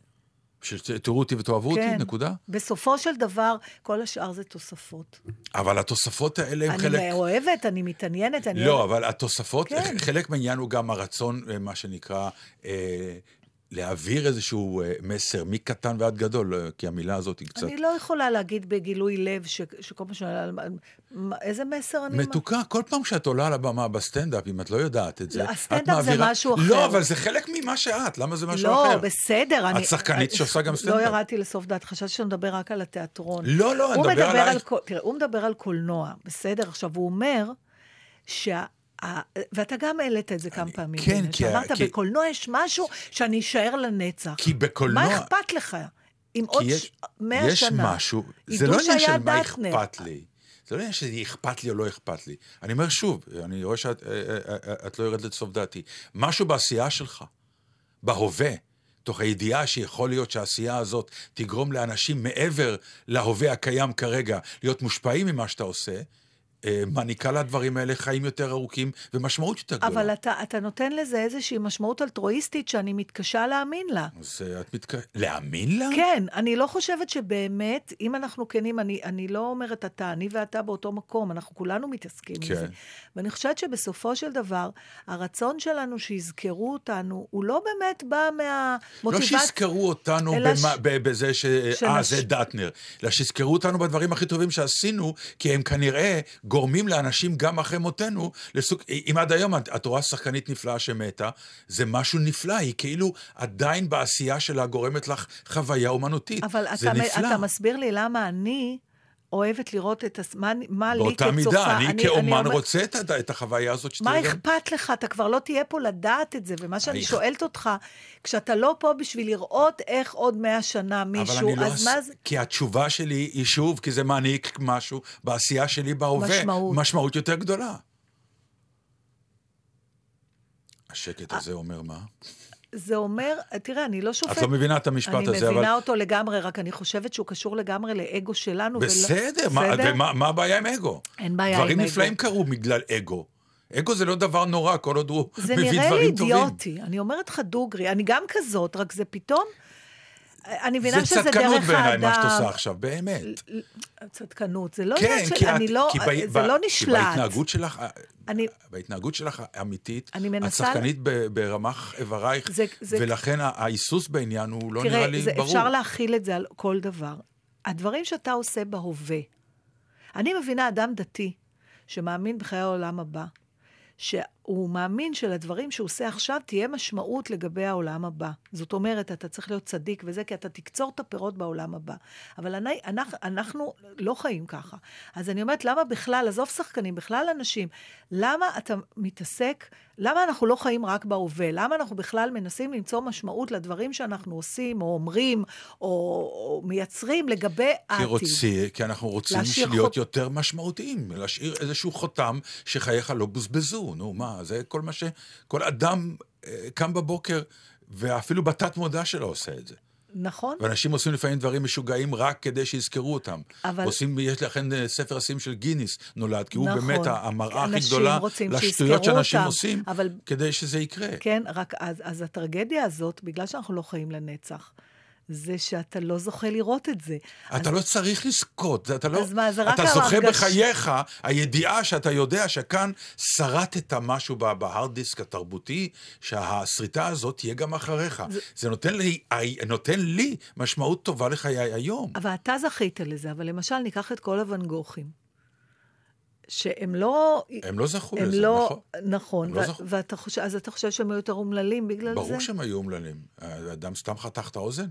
שתראו אותי ותאהבו כן. אותי, נקודה. בסופו של דבר, כל השאר זה תוספות. אבל התוספות האלה הם אני חלק... אוהבת, אני מתעניינת, אני... לא, אוהבת- אבל התוספות, כן. חלק מהעניין הוא גם הרצון, אה, מה שנקרא, אה, להעביר איזשהו אה, מסר מקטן ועד גדול, אה, כי המילה הזאת היא קצת... אני לא יכולה להגיד בגילוי לב ש, שכל פעם ש... מה- איזה מסר אני... מתוקה, כל פעם שאת עולה על הבמה בסטנדאפ, אם את לא יודעת את זה, לא, את הסטנדאפ זה מעבירה- משהו אחר. לא, אבל זה חלק ממה שאת, למה זה משהו לא, אחר? בסדר. אני- את שחקנית שעושה גם לא סטנדאפ. ירדתי לסוף דעת, חשבתי שנדבר רק על התיאטרון. לא, לא, נדבר מדבר עלייך. על תראה, הוא מדבר על קולנוע, בסדר? עכשיו, הוא אומר שה... ואתה גם העלית את זה כמה פעמים. כן, כי שאמרת, כי- בקולנוע יש משהו שאני אשאר לנצח. כי בקולנוע... מה אכפת לך? אם עוד יש, מאה יש שנה. משהו, זה לא עניין של מה. אכפת לי. זה לא עניין שזה אכפת לי או לא אכפת לי. אני אומר שוב, אני רואה שאת אה, אה, אה, את לא יורדת לסוף דעתי. משהו בעשייה שלך, בהווה, תוך הידיעה שיכול להיות שהעשייה הזאת תגרום לאנשים מעבר להווה הקיים כרגע להיות מושפעים ממה שאתה עושה, מעניקה לדברים האלה חיים יותר ארוכים ומשמעות יותר גדולה. אבל אתה, אתה נותן לזה איזושהי משמעות אלטרואיסטית שאני מתקשה להאמין לה. אז אה, את מתק... להאמין לה? כן, אני לא חושבת שבאמת, אם אנחנו כנים, אני, אני לא אומרת אתה, אני ואתה באותו מקום, אנחנו כולנו מתעסקים כן. עם זה. ואני חושבת שבסופו של דבר, הרצון שלנו שיזכרו אותנו, הוא לא באמת בא לא מהמוטיבציה... שיזכרו אותנו במה, ש- בזה ש... אה, הש- זה דטנר. אלא שיזכרו אותנו בדברים הכי טובים שעשינו, כי הם כנראה גורמים לאנשים גם אחרי מותנו לסוג... אם עד היום את, רואה שחקנית נפלאה שמתה, זה משהו נפלא, היא כאילו עדיין בעשייה שלה גורמת לך חוויה אומנותית. אבל זה אתה, נפלא. אתה מסביר לי למה אני אוהבת לראות את... הס- מה, מה לי כצופה... באותה מידה, אני, כאומן אומר- רוצה את, את החוויה הזאת שתהיה מה גם... אכפת לך? אתה כבר לא תהיה פה לדעת את זה. ומה שאני אני- שואלת אותך, כשאתה לא פה בשביל לראות איך עוד מאה שנה מישהו, אבל אני לא... אז מה זה... כי התשובה שלי היא שוב, כי זה מעניק משהו בעשייה שלי בהווה. משמעות. משמעות יותר גדולה. השקט הזה אומר מה? זה אומר, תראה, אני לא שופט... את לא מבינה את המשפט אני הזה, אבל... מבינה אותו לגמרי, רק אני חושבת שהוא קשור לגמרי לאגו שלנו. ולא- בסדר, מה- בסדר? ומה מה הבעיה עם אגו? אין בעיה עם דברים אגו. נפלאים קרו בגלל אגו. אגו זה לא דבר נורא, כל עוד הוא זה מביא נראה לי דברים טובים. אידיוטי. אני אומרת לך דוגרי, אני גם כזאת, רק זה פתאום... אני מבינה זה שזה דרך צדקנות האדם. בעיניי, מה שאת עושה עכשיו, באמת. צדקנות, זה לא כן, עניין של... כי את... אני לא... כי זה לא כי נשלט. בהתנהגות שלך... אני- בהתנהגות שלך האמיתית, אני את מנסה- שחקנית ב- ברמ"ח איברייך, זה- זה- ולכן ההיסוס בעניין הוא לא נראה תראה, לי זה, ברור. אפשר להכיל את זה על כל דבר. הדברים שאתה עושה בהווה, אני מבינה אדם דתי שמאמין בחיי העולם הבא, שהוא מאמין שלדברים שהוא עושה עכשיו תהיה משמעות לגבי העולם הבא. זאת אומרת, אתה צריך להיות צדיק וזה, כי אתה תקצור את הפירות בעולם הבא. אבל אני, אנחנו, אנחנו לא חיים ככה. אז אני אומרת, למה בכלל, עזוב שחקנים, בכלל אנשים, למה אתה מתעסק, למה אנחנו לא חיים רק בהווה? למה אנחנו בכלל מנסים למצוא משמעות לדברים שאנחנו עושים, או אומרים, או, או מייצרים לגבי כי העתיד? רוצים, כי אנחנו רוצים להיות חוט- יותר משמעותיים, להשאיר איזשהו חותם שחייך לא בוזבזו, נו מה, זה כל מה ש... כל אדם אה, קם בבוקר, ואפילו בתת מודע שלו עושה את זה. נכון? ואנשים עושים לפעמים דברים משוגעים רק כדי שיזכרו אותם. אבל- עושים, יש לכן אה, ספר השיאים של גיניס נולד, כי הוא נכון. באמת המראה הכי גדולה לשטויות שאנשים אותם, עושים, אבל- כדי שזה יקרה. כן, רק אז, אז הטרגדיה הזאת, בגלל שאנחנו לא חיים לנצח, זה שאתה לא זוכה לראות את זה. אתה לא צריך לזכות, אתה לא... אז מה, זה רק אתה זוכה ההרגש- בחייך, הידיעה שאתה יודע שכאן שרטת משהו בהארד דיסק התרבותי, שהשריטה הזאת תהיה גם אחריך. זה נותן לי, נותן לי משמעות טובה לחיי היום. אבל אתה זכית לזה, אבל למשל, ניקח את כל הוואן גוכים, שהם לא... הם לא זכו הם לזה, לא, נכון. נכון. הם לא ו- זכו. ואתה חושב, אז אתה חושב שהם היו יותר אומללים בגלל זה? ברור שהם היו אומללים. האדם סתם חתך את האוזן?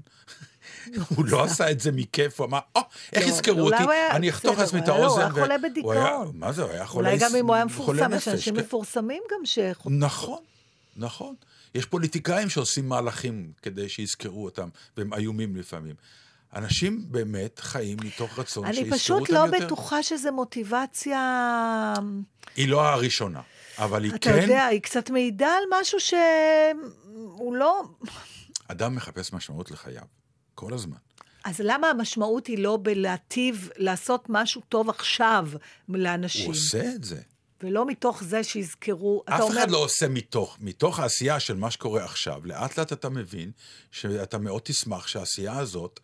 הוא לא עשה את זה מכיף, הוא אמר, או, איך לא, יזכרו אותי? אני אחתוך לעצמי את היה- האוזן. הוא היה חולה בדיכאון. מה זה, הוא היה חולה אולי גם אם הוא היה מפורסם, יש נפש, אנשים כן. מפורסמים גם ש... נכון, נכון. יש פוליטיקאים שעושים מהלכים כדי שיזכרו אותם, והם איומים לפעמים. אנשים באמת חיים מתוך רצון אני פשוט אותם לא יותר. בטוחה שזו מוטיבציה... היא לא הראשונה, אבל היא אתה כן, יודע, היא קצת מעידה על משהו שהוא לא... אדם מחפש משמעות לחייו, כל הזמן. אז למה המשמעות היא לא בלהטיב, לעשות משהו טוב עכשיו לאנשים? הוא עושה את זה. ולא מתוך זה שיזכרו... אתה אף אומר, אחד לא עושה מתוך, מתוך העשייה של מה שקורה עכשיו. לאט לאט אתה מבין שאתה מאוד תשמח שהעשייה הזאת,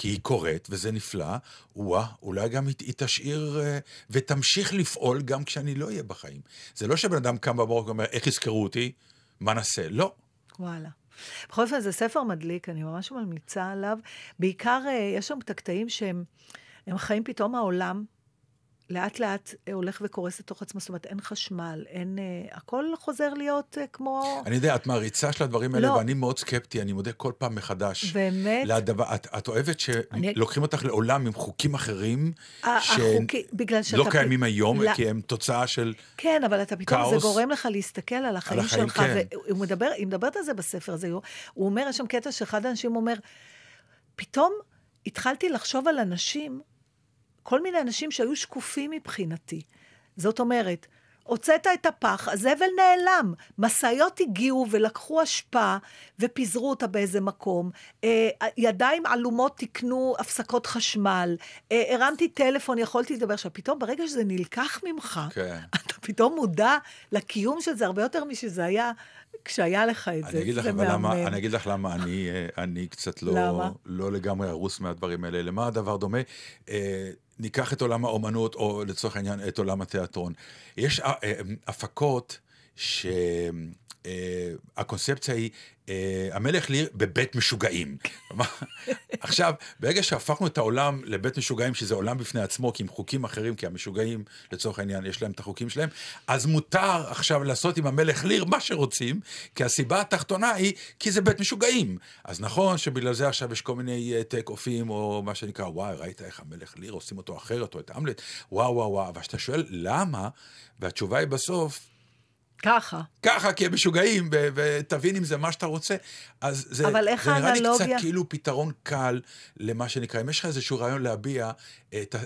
כי היא קורית, וזה נפלא, וואה, אולי גם היא, היא תשאיר אה, ותמשיך לפעול גם כשאני לא אהיה בחיים. זה לא שבן אדם קם בבוקר ואומר, איך יזכרו אותי? מה נעשה? לא. וואלה. בכל אופן, זה ספר מדליק, אני ממש ממליצה עליו. בעיקר, אה, יש שם את הקטעים שהם הם חיים פתאום העולם. לאט לאט אה, הולך וקורס לתוך עצמו, זאת אומרת, אין חשמל, אין... אה, הכל חוזר להיות אה, כמו... אני יודע, את מעריצה של הדברים האלה, לא. ואני מאוד סקפטי, אני מודה כל פעם מחדש. באמת? לדבר, את, את אוהבת אני- שלוקחים אותך לעולם עם חוקים אחרים, שאתה... לא קיימים היום, לא. כי הם תוצאה של... כן, אבל אתה פתאום, כאוס. זה גורם לך להסתכל על החיים החיים, שלך, כן. והוא מדבר, היא מדברת על זה בספר הזה, הוא הוא אומר, יש שם קטע שאחד האנשים אומר, פתאום התחלתי לחשוב על אנשים, כל מיני אנשים שהיו שקופים מבחינתי. זאת אומרת, הוצאת את הפח, הזבל נעלם. משאיות הגיעו ולקחו אשפה ופיזרו אותה באיזה מקום. אה, ידיים עלומות תיקנו הפסקות חשמל. אה, הרמתי טלפון, יכולתי לדבר. עכשיו, פתאום, ברגע שזה נלקח ממך, כן. פתאום מודע לקיום של זה הרבה יותר משזה היה כשהיה לך את זה. אני אגיד לך, זה למה. אני אגיד לך למה אני, אה, אני קצת לא, למה? לא לגמרי הרוס מהדברים האלה. למה הדבר דומה? אה, ניקח את עולם האומנות, או לצורך העניין, את עולם התיאטרון. יש אה, אה, הפקות שהקונספציה היא, אה, המלך ליר בבית משוגעים. עכשיו, ברגע שהפכנו את העולם לבית משוגעים, שזה עולם בפני עצמו, כי עם חוקים אחרים, כי המשוגעים, לצורך העניין, יש להם את החוקים שלהם, אז מותר עכשיו לעשות עם המלך ליר מה שרוצים, כי הסיבה התחתונה היא, כי זה בית משוגעים. אז נכון שבגלל זה עכשיו יש כל מיני אה, טק אופים, או מה שנקרא, וואי, ראית איך המלך ליר עושים אותו אחרת, או את המלט, וואו, וואו, וואו, אבל כשאתה שואל למה, והתשובה היא בסוף, ככה. ככה, כי הם משוגעים, ותבין אם זה מה שאתה רוצה. אז זה, אבל איך זה נראה לי האנלוגיה? קצת כאילו פתרון קל למה שנקרא. אם יש לך איזשהו רעיון להביע, אה, ת, אה,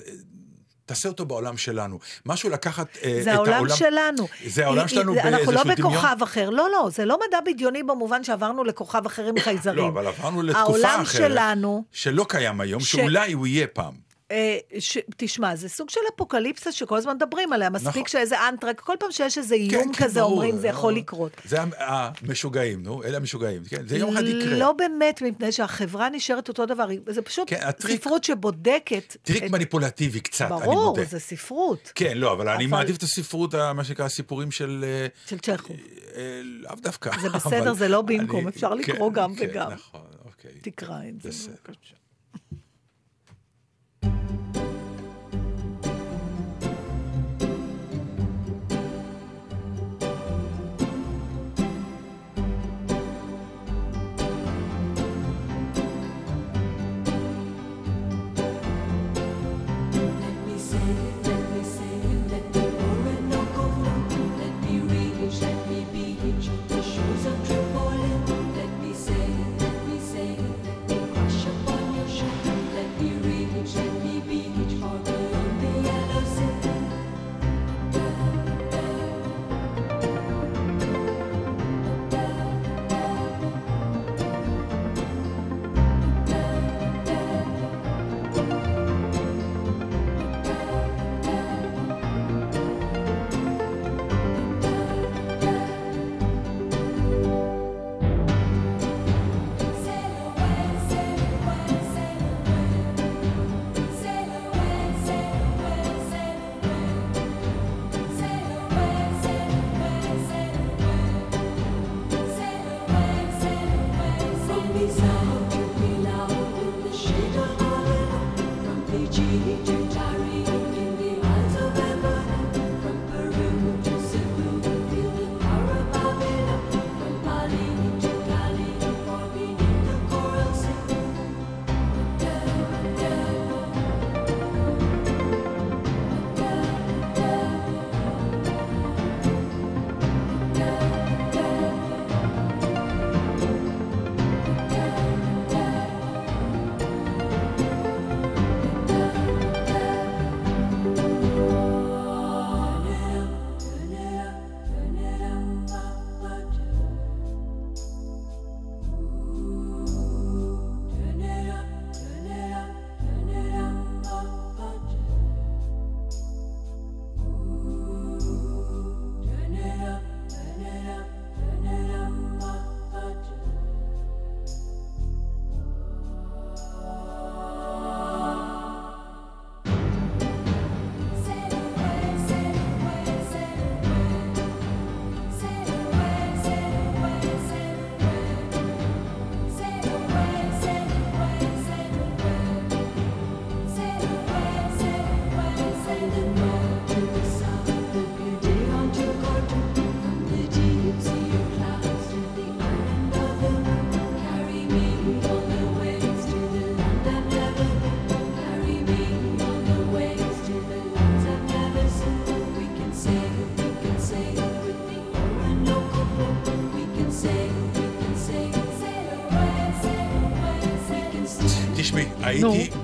תעשה אותו בעולם שלנו. משהו לקחת אה, את זה העולם שלנו. זה העולם היא- שלנו היא- אנחנו לא באיזשהו דמיון? בכוכב אחר. לא, לא, זה לא מדע בדיוני במובן שעברנו לכוכב אחר עם חייזרים. לא, אבל עברנו לתקופה העולם אחרת. שלנו, שלא קיים היום, ש- שאולי הוא יהיה פעם. אה, ש... תשמע, זה סוג של אפוקליפסה שכל הזמן מדברים עליה. מספיק נכון. שאיזה אנטרק, כל פעם שיש איזה איום כן, כזה, ברור, אומרים, זה יכול. לקרות. זה המ- המשוגעים, נו, אלה המשוגעים. כן, זה יום אחד יקרה. לא באמת, מפני שהחברה נשארת אותו דבר. זה פשוט כן, הטריק- ספרות שבודקת. טריק את- מניפולטיבי קצת, אני ברור, מודה. זה ספרות. כן, לא, אבל אני אבל- מעדיף את הספרות, מה שנקרא, הסיפורים של... אה, של צ'כוב. אה, לאו דווקא. זה בסדר, אבל זה לא במקום, אני- אפשר כן, לקרוא גם כן, וגם. נכון, אוקיי. תקרא את זה. בסדר.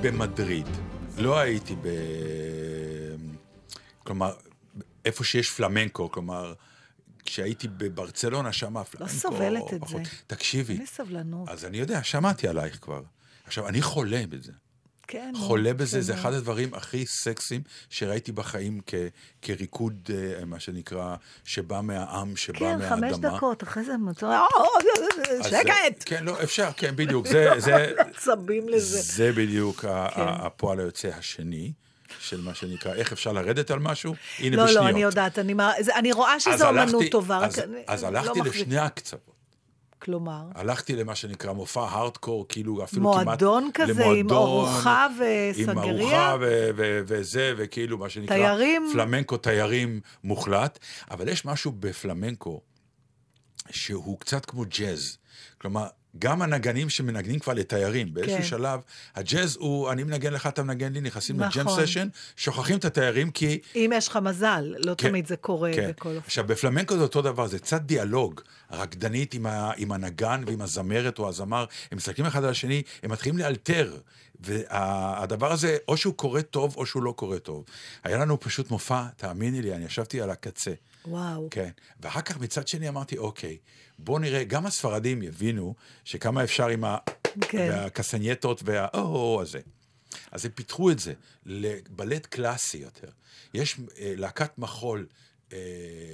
במדריד, לא הייתי ב... כלומר, איפה שיש פלמנקו, כלומר, כשהייתי בברצלונה, שם הפלמנקו... סובלת את פחות. זה. תקשיבי, אין לי סבלנות. אז אני יודע, שמעתי עלייך כבר. עכשיו, אני חולה בזה. כן. חולה בזה, זה בסדר. אחד הדברים הכי סקסיים שראיתי בחיים כ- כריקוד, אה, מה שנקרא, שבא מהעם, שבא כן, מהאדמה. חמש דקות, אחרי זה מצא, "אה, אז זה- שקט! כן, לא, אפשר, כן, בדיוק. זה, זה, עצבים לזה. זה בדיוק כן. הפועל היוצא השני, של מה שנקרא, איך אפשר לרדת על משהו? הנה, לא, בשניות. לא, אני יודעת, אני מה- זה- אני רואה אז שזו אומנות טובה, רק אז, אני אז לא הלכתי מחזיק. לשני הקצוות. כלומר, הלכתי למה שנקרא מופע הארדקור, כאילו אפילו כמעט... מועדון כזה, עם למועדון, ארוחה עם וסנגריה? ארוחה ו- ו- וזה, וכאילו מה שנקרא... תיירים? פלמנקו תיירים מוחלט. אבל יש משהו בפלמנקו שהוא קצת כמו ג'אז. כלומר, גם הנגנים שמנגנים כבר לתיירים, באיזשהו כן. שלב, הג'אז הוא, אני מנגן לך, אתה מנגן לי, נכנסים לג'ם נכון. סשן, שוכחים את התיירים כי... אם יש לך מזל, לא כן, תמיד זה קורה כן. בכל אופן. עכשיו, בפלמנקו זה אותו דבר, זה קצת דיאלוג. הרקדנית עם, ה, עם הנגן ועם הזמרת או הזמר, הם מסתכלים אחד על השני, הם מתחילים לאלתר. והדבר הזה, או שהוא קורה טוב, או שהוא לא קורה טוב. היה לנו פשוט מופע, תאמיני לי, אני ישבתי על הקצה. וואו. כן. ואחר כך מצד שני אמרתי, אוקיי, בוא נראה, גם הספרדים יבינו שכמה אפשר עם ה... כן. והקסנייטות והאו הזה. אז הם פיתחו את זה לבלט קלאסי יותר. יש אה, להקת מחול אה,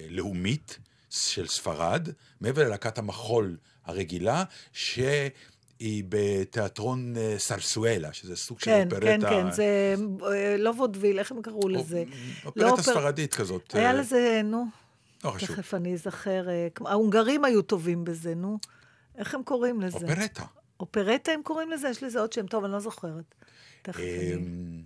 לאומית של ספרד, מעבר ללהקת המחול הרגילה, שהיא בתיאטרון אה, סרסואלה, שזה סוג של כן, אופרטה. כן, כן, זה אה, לא וודוויל, איך הם קראו לזה? לא אופרטה אופר- ספרדית כזאת. היה אה, לזה, נו, לא חשוב. תכף אני אזכר. אה, ההונגרים היו טובים בזה, נו. איך הם קוראים לזה? אופרטה. אופרטה הם קוראים לזה? יש לזה עוד שם. טוב, אני לא זוכרת. תכף אני... אמ,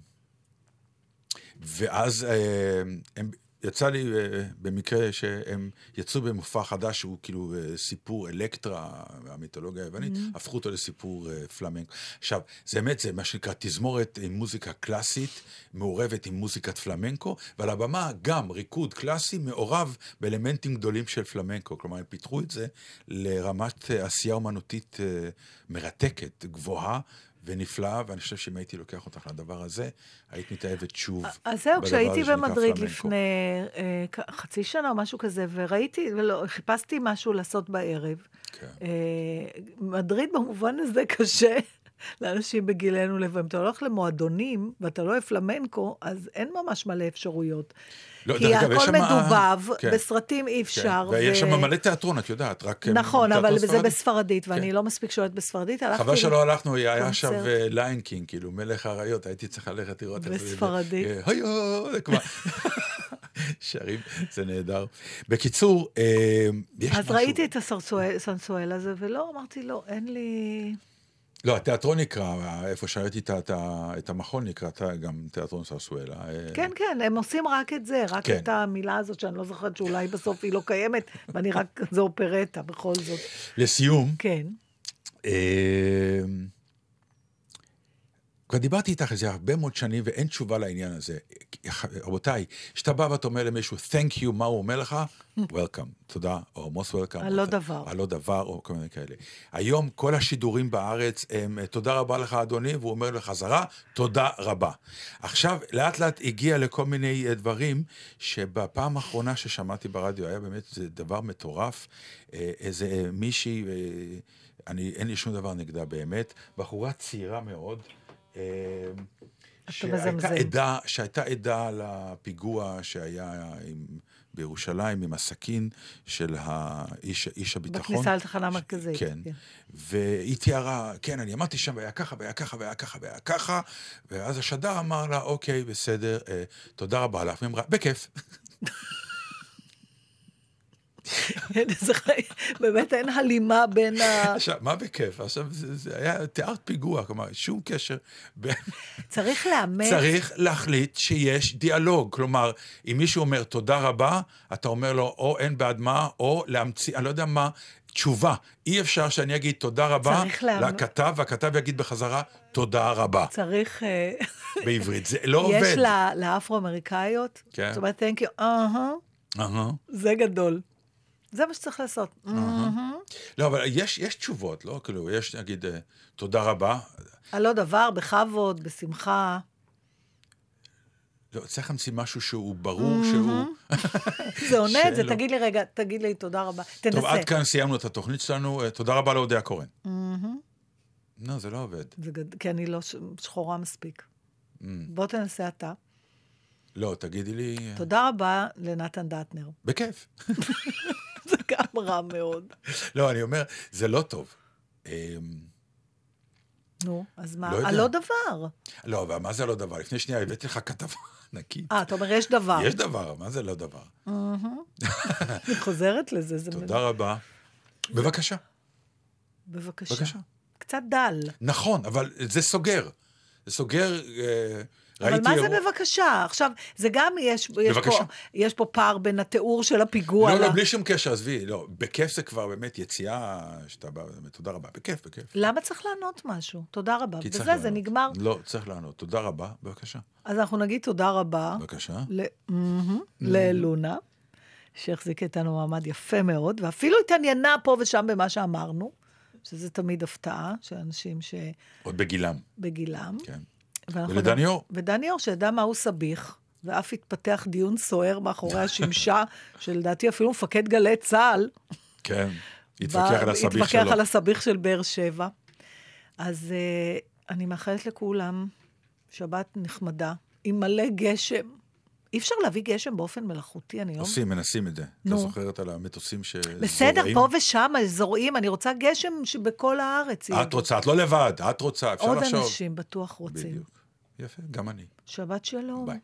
ואז אה, הם, יצא לי אה, במקרה שהם יצאו במופע חדש שהוא כאילו אה, סיפור אלקטרה מהמיתולוגיה היוונית, Mm-hmm. הפכו אותו לסיפור אה, פלמנקו. עכשיו, זה באמת, זה מה שנקרא תזמורת עם מוזיקה קלאסית, מעורבת עם מוזיקת פלמנקו, ועל הבמה גם ריקוד קלאסי מעורב באלמנטים גדולים של פלמנקו. כלומר, הם פיתחו את זה לרמת עשייה אומנותית מרתקת, גבוהה. ונפלאה, ואני חושב שאם הייתי לוקח אותך לדבר הזה, היית מתאהבת שוב. אז זהו, כשהייתי במדריד. לפני אה, חצי שנה או משהו כזה, וראיתי, ולא, חיפשתי משהו לעשות בערב. כן. אה, מדריד במובן הזה קשה לאנשים בגילנו לב. אם אתה הולך למועדונים ואתה לא אוהב פלמנקו, אז אין ממש מלא אפשרויות. לא, כי הכל שם- מדובב, כן. בסרטים אי כן. אפשר. ויש ו- שם מלא תיאטרון, את יודעת, רק... אה, נכון, אבל זה ספרדי. בספרדית, ואני כן. לא מספיק שולטת בספרדית. הלכתי חבל שלא הלכנו, היה קונצרט. Lion King, כאילו מלך האריות, הייתי צריך ללכת לראות את זה. בספרדית. אה, זה. שרים, זה נהדר. בקיצור, אה, יש משהו... אז ראיתי את הסנסואל הזה, ולא, אמרתי, לא, אין לי... לא, התיאטרון נקרא, איפה שראיתי את המכון נקרא גם תיאטרון סרסואלה. אה, כן, כן, הם עושים רק את זה, רק כן. את המילה הזאת, שאני לא זוכרת שאולי בסוף היא לא קיימת, ואני רק, זה אופרטה בכל זאת. לסיום, כן. אה, כבר דיברתי איתך על זה הרבה מאוד שנים ואין תשובה לעניין הזה. רבותיי, כשאתה בא ואתה אומר למישהו, Thank you, מה הוא אומר לך? Welcome, תודה, או most welcome. על לא או- דבר. על לא דבר, או כל מיני כאלה. היום כל השידורים בארץ הם, תודה רבה לך, אדוני, והוא אומר לחזרה, תודה רבה. עכשיו, לאט לאט הגיע לכל מיני אה, דברים, שבפעם האחרונה ששמעתי ברדיו, היה באמת, זה דבר מטורף. אה, איזה אה, מישהי, אני, אין לי שום דבר נגדה באמת, בחורה צעירה מאוד. אה, שהייתה. עדה, שהייתה עדה לפיגוע שהיה עם, בירושלים עם הסכין של האיש, איש הביטחון. בכניסה לתחנה המרכזית, כן. כן. והיא תיארה, כן, אני עמדתי שם והיה ככה, והיה ככה, והיה ככה, והיה ככה, ואז השדר אמר לה, אוקיי, בסדר, אה, תודה רבה לך. והיא אמרה, בכיף. באמת אין הלימה בין ה... עכשיו, מה בכיף? עכשיו, זה, זה היה, תיארת פיגוע, כלומר, שום קשר בין... צריך לאמץ... צריך להחליט שיש דיאלוג. כלומר, אם מישהו אומר תודה רבה, אתה אומר לו או אין בעד מה, או להמציא, אני לא יודע מה, תשובה. אי אפשר שאני אגיד תודה רבה לכתב, והכתב יגיד בחזרה תודה רבה צריך... אה, בעברית. זה לא עובד. יש לאפרו-אמריקאיות, כן. זאת אומרת, יו, אהה, אהה. זה גדול. זה מה שצריך לעשות. לא, אבל יש, יש תשובות, לא? כאילו, יש, נגיד, אה, תודה רבה. על לא דבר, בכבוד, בשמחה. לא, צריך להמציא משהו שהוא ברור שהוא... זה עונה את זה. תגיד לי רגע, תגיד לי תודה רבה. תנסה. טוב, עד כאן סיימנו את התוכנית שלנו. אה, תודה רבה לאודיה קורן. לא, זה לא עובד. כי אני לא. שחורה מספיק. Mm. בוא תנסה אתה. לא, תגידי לי... אה, תודה רבה לנתן דטנר. בכיף. גם רע מאוד. לא, אני אומר, זה לא טוב. אמ, נו, אז מה? לא יודע. על לא דבר. לא, אבל מה זה לא דבר? לפני שנייה הבאתי לך כתבה ענקית. אה, אתה אומר, יש דבר. יש דבר, מה זה לא דבר? אני חוזרת לזה, זה... תודה רבה. בבקשה. בבקשה. בבקשה. קצת דל. נכון, אבל זה סוגר. זה סוגר, אה. אבל מה זה בבקשה? עכשיו, זה גם, יש, יש, בבקשה. פה, יש פה פער בין התיאור של הפיגוע. לא, לא, ל- בלי שום קשר, עזבי, לא. בכיף זה כבר באמת יציאה שאתה בא, באמת, תודה רבה. בכיף, בכיף. למה צריך לענות משהו? תודה רבה. כי צריך בזה זה לענות. נגמר. לא, צריך לענות. תודה רבה, בבקשה. אז אנחנו נגיד תודה רבה בבקשה. ל- מהמם, ללונה, שהחזיקה איתנו מעמד יפה מאוד, ואפילו התעניינה פה ושם במה שאמרנו, שזה תמיד הפתעה של אנשים עוד בגילם, שבגילם. כן. ולדני אור. ודני אור, שידע מהו סביח, ואף התפתח דיון סוער מאחורי השמשה, שלדעתי אפילו מפקד גלי צה"ל, כן. התווכח על הסביך שלו. התווכח על הסביח של באר שבע. אז uh, אני מאחלת לכולם שבת נחמדה, עם מלא גשם. אי אפשר להביא גשם באופן מלאכותי, אני לא... עושים, מנסים את זה. אתה נו. זוכרת על המטוסים שזורעים? בסדר, פה ושם זורעים, אני רוצה גשם שבכל הארץ. יהיה. את רוצה, את לא לבד, את רוצה, אפשר עוד לחשוב. אנשים בטוח רוצים. בדיוק. יפה, גם אני. שבת שלום. ביי.